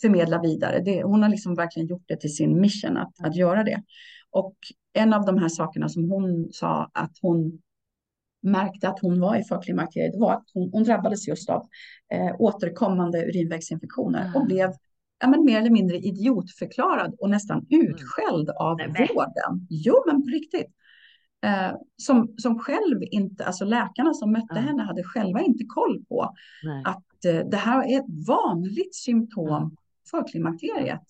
förmedla vidare. Det, hon har liksom verkligen gjort det till sin mission att, att göra det. Och en av de här sakerna som hon sa att hon märkte att hon var i förklimakteriet var att hon, hon drabbades just av eh, återkommande urinvägsinfektioner och Ah. blev ja, men mer eller mindre idiotförklarad och nästan utskälld av men. vården. Jo, men på riktigt. Eh, som, som själv inte, alltså läkarna som mötte Ah. henne hade själva inte koll på Nej. att eh, det här är ett vanligt symptom Ja. för klimakteriet.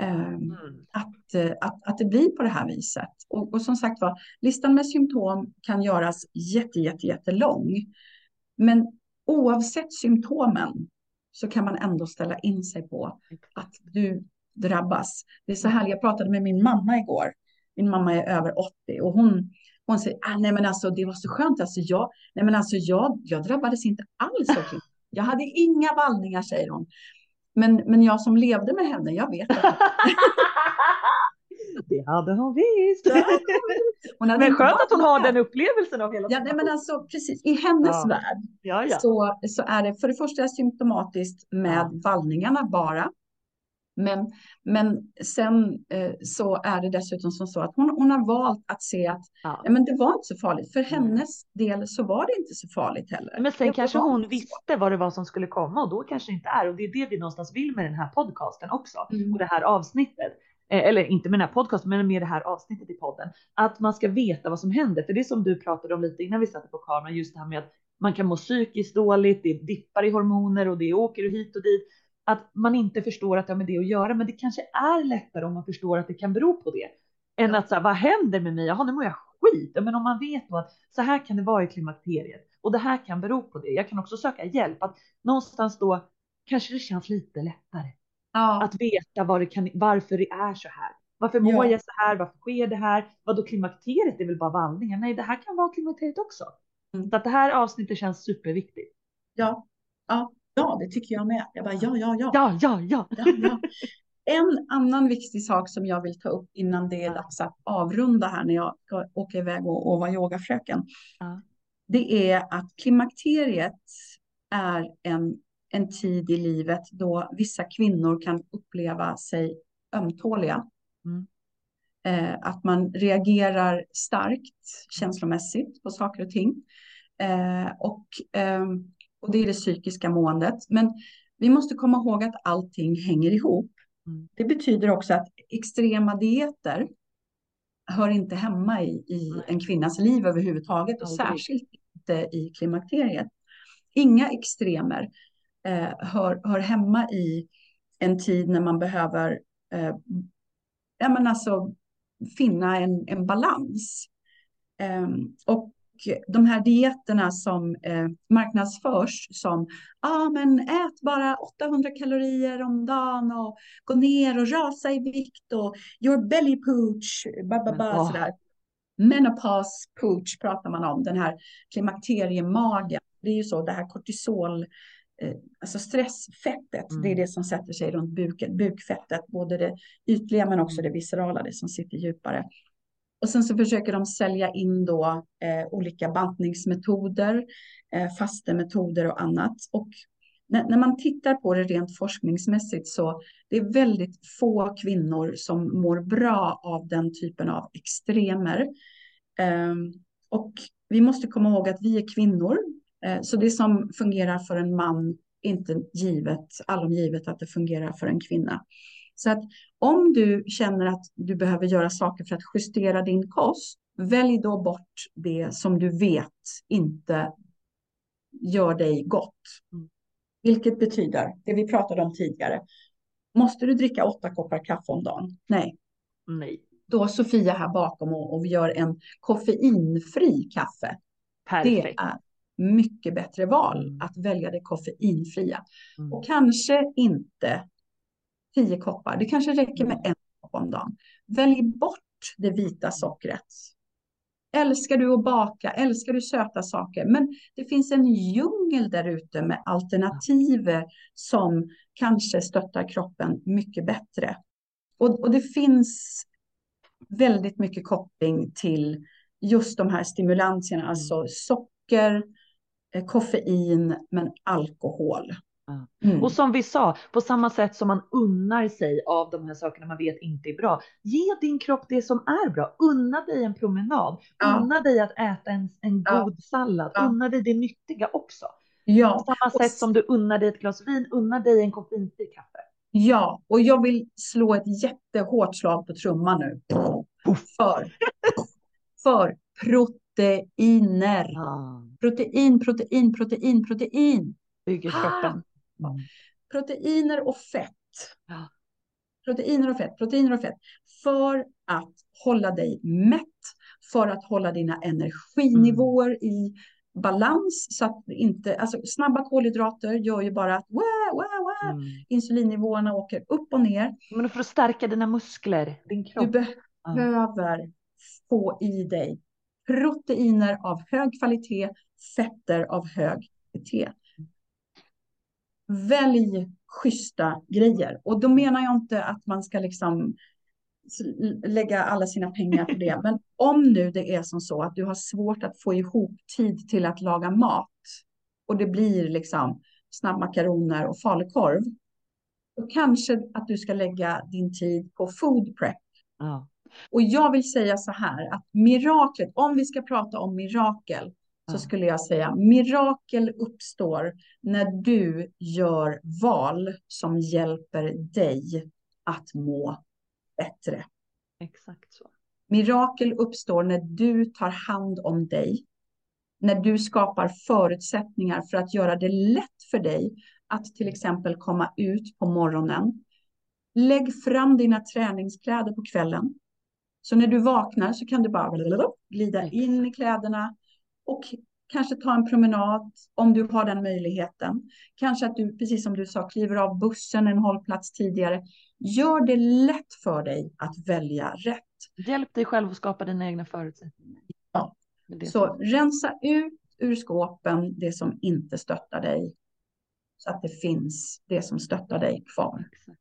Eh, Mm. att, eh, att, att det blir på det här viset. Och, och som sagt var, listan med symptom kan göras jätte, jätte, jättelång. Men oavsett symptomen så kan man ändå ställa in sig på att du drabbas. Det är så här, jag pratade med min mamma igår. Min mamma är över 80 och hon, hon säger, ah, nej men alltså det var så skönt, alltså jag, nej men alltså jag, jag drabbades inte alls av. Jag hade inga vallningar, säger hon. Men, men jag som levde med henne, jag vet att det hade hon visst. hon hade Men inte skönt att hon har den upplevelsen av hela Ja, nej, men alltså precis. I hennes Ja. värld ja. så, så är det för det första symptomatiskt med vallningarna bara. Men, men sen eh, så är det dessutom som så att hon, hon har valt att se att Ja. men det var inte så farligt. För Nej. hennes del så var det inte så farligt heller. Men sen Det kanske hon visste vad det var som skulle komma och då kanske det inte är. Och det är det vi någonstans vill med den här podcasten också. Mm. Och det här avsnittet. Eh, Eller inte med den här podcasten, men med det här avsnittet i podden. Att man ska veta vad som händer. För det är som du pratade om lite innan vi satte på kameran, just det här med att man kan må psykiskt dåligt, det dippar i hormoner och det åker hit och dit. Att man inte förstår att ja, men det är att göra, men det kanske är lättare om man förstår att det kan bero på det. Än att säga, vad händer med mig? Jaha, nu mår jag skit. Men om man vet då att så här kan det vara i klimakteriet och det här kan bero på det. Jag kan också söka hjälp. Att någonstans då kanske det känns lite lättare. Ja. Att veta vad det kan, varför det är så här. Varför mår ja. jag så här? Varför sker det här? Vad då klimakteriet är väl bara vallningen? Nej, det här kan vara klimakteriet också. Mm. Så att det här avsnittet känns superviktigt. Ja, ja, ja, det tycker jag med. Jag bara ja, ja, ja. Ja, ja, ja. ja, ja. En annan viktig sak som jag vill ta upp innan det är dags att avrunda här när jag ska åka iväg och, och vara yogafröken. Ja. Det är att klimakteriet är en, en tid i livet då vissa kvinnor kan uppleva sig ömtåliga. Mm. Eh, att man reagerar starkt känslomässigt på saker och ting. Eh, och, eh, och det är det psykiska måendet. Men vi måste komma ihåg att allting hänger ihop. Mm. Det betyder också att extrema dieter hör inte hemma i, i en kvinnas liv överhuvudtaget och särskilt inte i klimakteriet. Inga extremer eh, hör, hör hemma i en tid när man behöver eh, ja, men alltså, finna en, en balans. Eh, och de här dieterna som eh, marknadsförs som ah, men ät bara 800 kalorier om dagen och gå ner och rasa i vikt och your belly pooch, bababa, oh. sådär. Menopause pooch pratar man om, den här klimakteriemagen. Det är ju så, det här kortisol, eh, alltså stressfettet, mm. det är det som sätter sig runt buken, bukfettet, både det ytliga men också det viscerala, det som sitter djupare. Och sen så försöker de sälja in då eh, olika bantningsmetoder, eh, fastemetoder och annat. Och när, när, man tittar på det rent forskningsmässigt så det är väldigt få kvinnor som mår bra av den typen av extremer. Eh, och vi måste komma ihåg att vi är kvinnor, eh, så det som fungerar för en man är inte givet, allom givet att det fungerar för en kvinna. Så att om du känner att du behöver göra saker för att justera din kost, välj då bort det som du vet inte gör dig gott. Mm. Vilket betyder, det vi pratade om tidigare, måste du dricka åtta koppar kaffe om dagen? Nej. Nej. Då Sofia här bakom och, och vi gör en koffeinfri kaffe. Perfekt. Det är mycket bättre val mm. att välja det koffeinfria. Mm. Och kanske inte tio koppar. Det kanske räcker med en kopp om dagen. Välj bort det vita sockret. Älskar du att baka? Älskar du söta saker? Men det finns en djungel där ute med alternativ som kanske stöttar kroppen mycket bättre. Och, och det finns väldigt mycket koppling till just de här stimulanserna, mm. alltså socker, eh, koffein, men alkohol. Mm. Och som vi sa, på samma sätt som man unnar sig av de här sakerna man vet inte är bra. Ge din kropp det som är bra. Unna dig en promenad. Ja. Unna dig att äta en, en ja. god sallad. Ja. Unna dig det nyttiga också. Ja. På samma sätt som du unnar dig ett glas vin, unna dig en koffeinfri kaffe. Ja, och jag vill slå ett jättehårt slag på trumman nu. För, för proteiner. Protein, protein, protein, protein. Bygger kroppen. Mm. Proteiner och fett. Ja. Proteiner och fett, proteiner och fett. För att hålla dig mätt, för att hålla dina energinivåer mm. i balans så att inte, alltså snabba kolhydrater gör ju bara att wow, wow, wow, mm. insulinnivåerna åker upp och ner. Men för att stärka dina muskler, din kropp. Du behöver ja. få i dig proteiner av hög kvalitet, fetter av hög kvalitet välj schyssta grejer. Och då menar jag inte att man ska liksom lägga alla sina pengar på det. Men om nu det är som så att du har svårt att få ihop tid till att laga mat och det blir liksom snabbmakaroner och falukorv. Då kanske att du ska lägga din tid på food prep. Ja. Och jag vill säga så här att miraklet, om vi ska prata om mirakel, så skulle jag säga mirakel uppstår när du gör val som hjälper dig att må bättre. Exakt så. Mirakel uppstår när du tar hand om dig när du skapar förutsättningar för att göra det lätt för dig att till exempel komma ut på morgonen. Lägg fram dina träningskläder på kvällen. Så när du vaknar så kan du bara glida in i kläderna och kanske ta en promenad om du har den möjligheten. Kanske att du, precis som du sa, kliver av bussen en hållplats tidigare. Gör det lätt för dig att välja rätt. Hjälp dig själv att skapa dina egna förutsättningar. Ja. Så rensa ut ur skåpen det som inte stöttar dig. Så att det finns det som stöttar dig kvar. Exakt.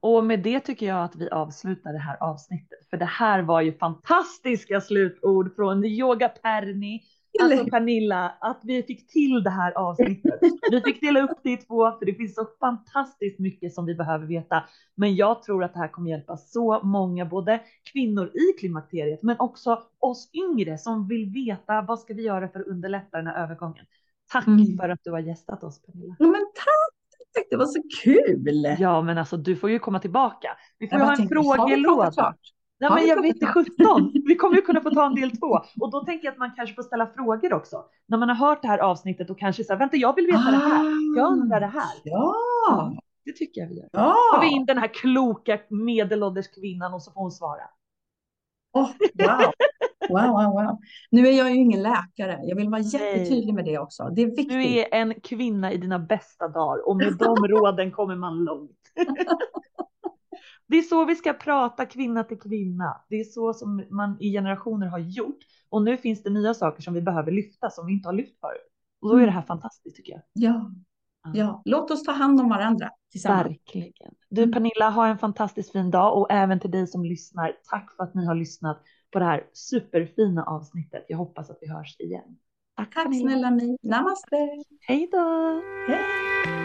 Och med det tycker jag att vi avslutar det här avsnittet. För det här var ju fantastiska slutord från Yoga Perni Alltså Pernilla, att vi fick till det här avsnittet. Vi fick dela upp det i två, för det finns så fantastiskt mycket som vi behöver veta. Men jag tror att det här kommer hjälpa så många, både kvinnor i klimakteriet, men också oss yngre som vill veta vad ska vi göra för att underlätta den här övergången. Tack mm. för att du har gästat oss Pernilla. Ja, men tack, det var så kul. Ja, men alltså du får ju komma tillbaka. Vi får ju ha en frågelåda. Ja, men jag vet inte 17. Vi kommer ju kunna få ta en del två och då tänker jag att man kanske får ställa frågor också. När man har hört det här avsnittet och kanske säger vänta, jag vill veta ah, det här. Jag undrar det här. Ja, ja det tycker jag vi gör. Ja. Har vi in den här kloka medelålders kvinnan och så får hon svara. Oh, wow. Wow, wow, wow. Nu är jag ju ingen läkare. Jag vill vara jättetydlig med det också. Det är viktigt. Du är en kvinna i dina bästa dagar och med de råden kommer man långt. Det är så vi ska prata kvinna till kvinna. Det är så som man i generationer har gjort. Och nu finns det nya saker som vi behöver lyfta som vi inte har lyft förut. Och då är det här fantastiskt tycker jag. Ja, ja. låt oss ta hand om varandra tillsammans. Verkligen. Du mm. Pernilla, ha en fantastiskt fin dag och även till dig som lyssnar. Tack för att ni har lyssnat på det här superfina avsnittet. Jag hoppas att vi hörs igen. Tack, Tack snälla ni. Namaste. Hej då. Hej.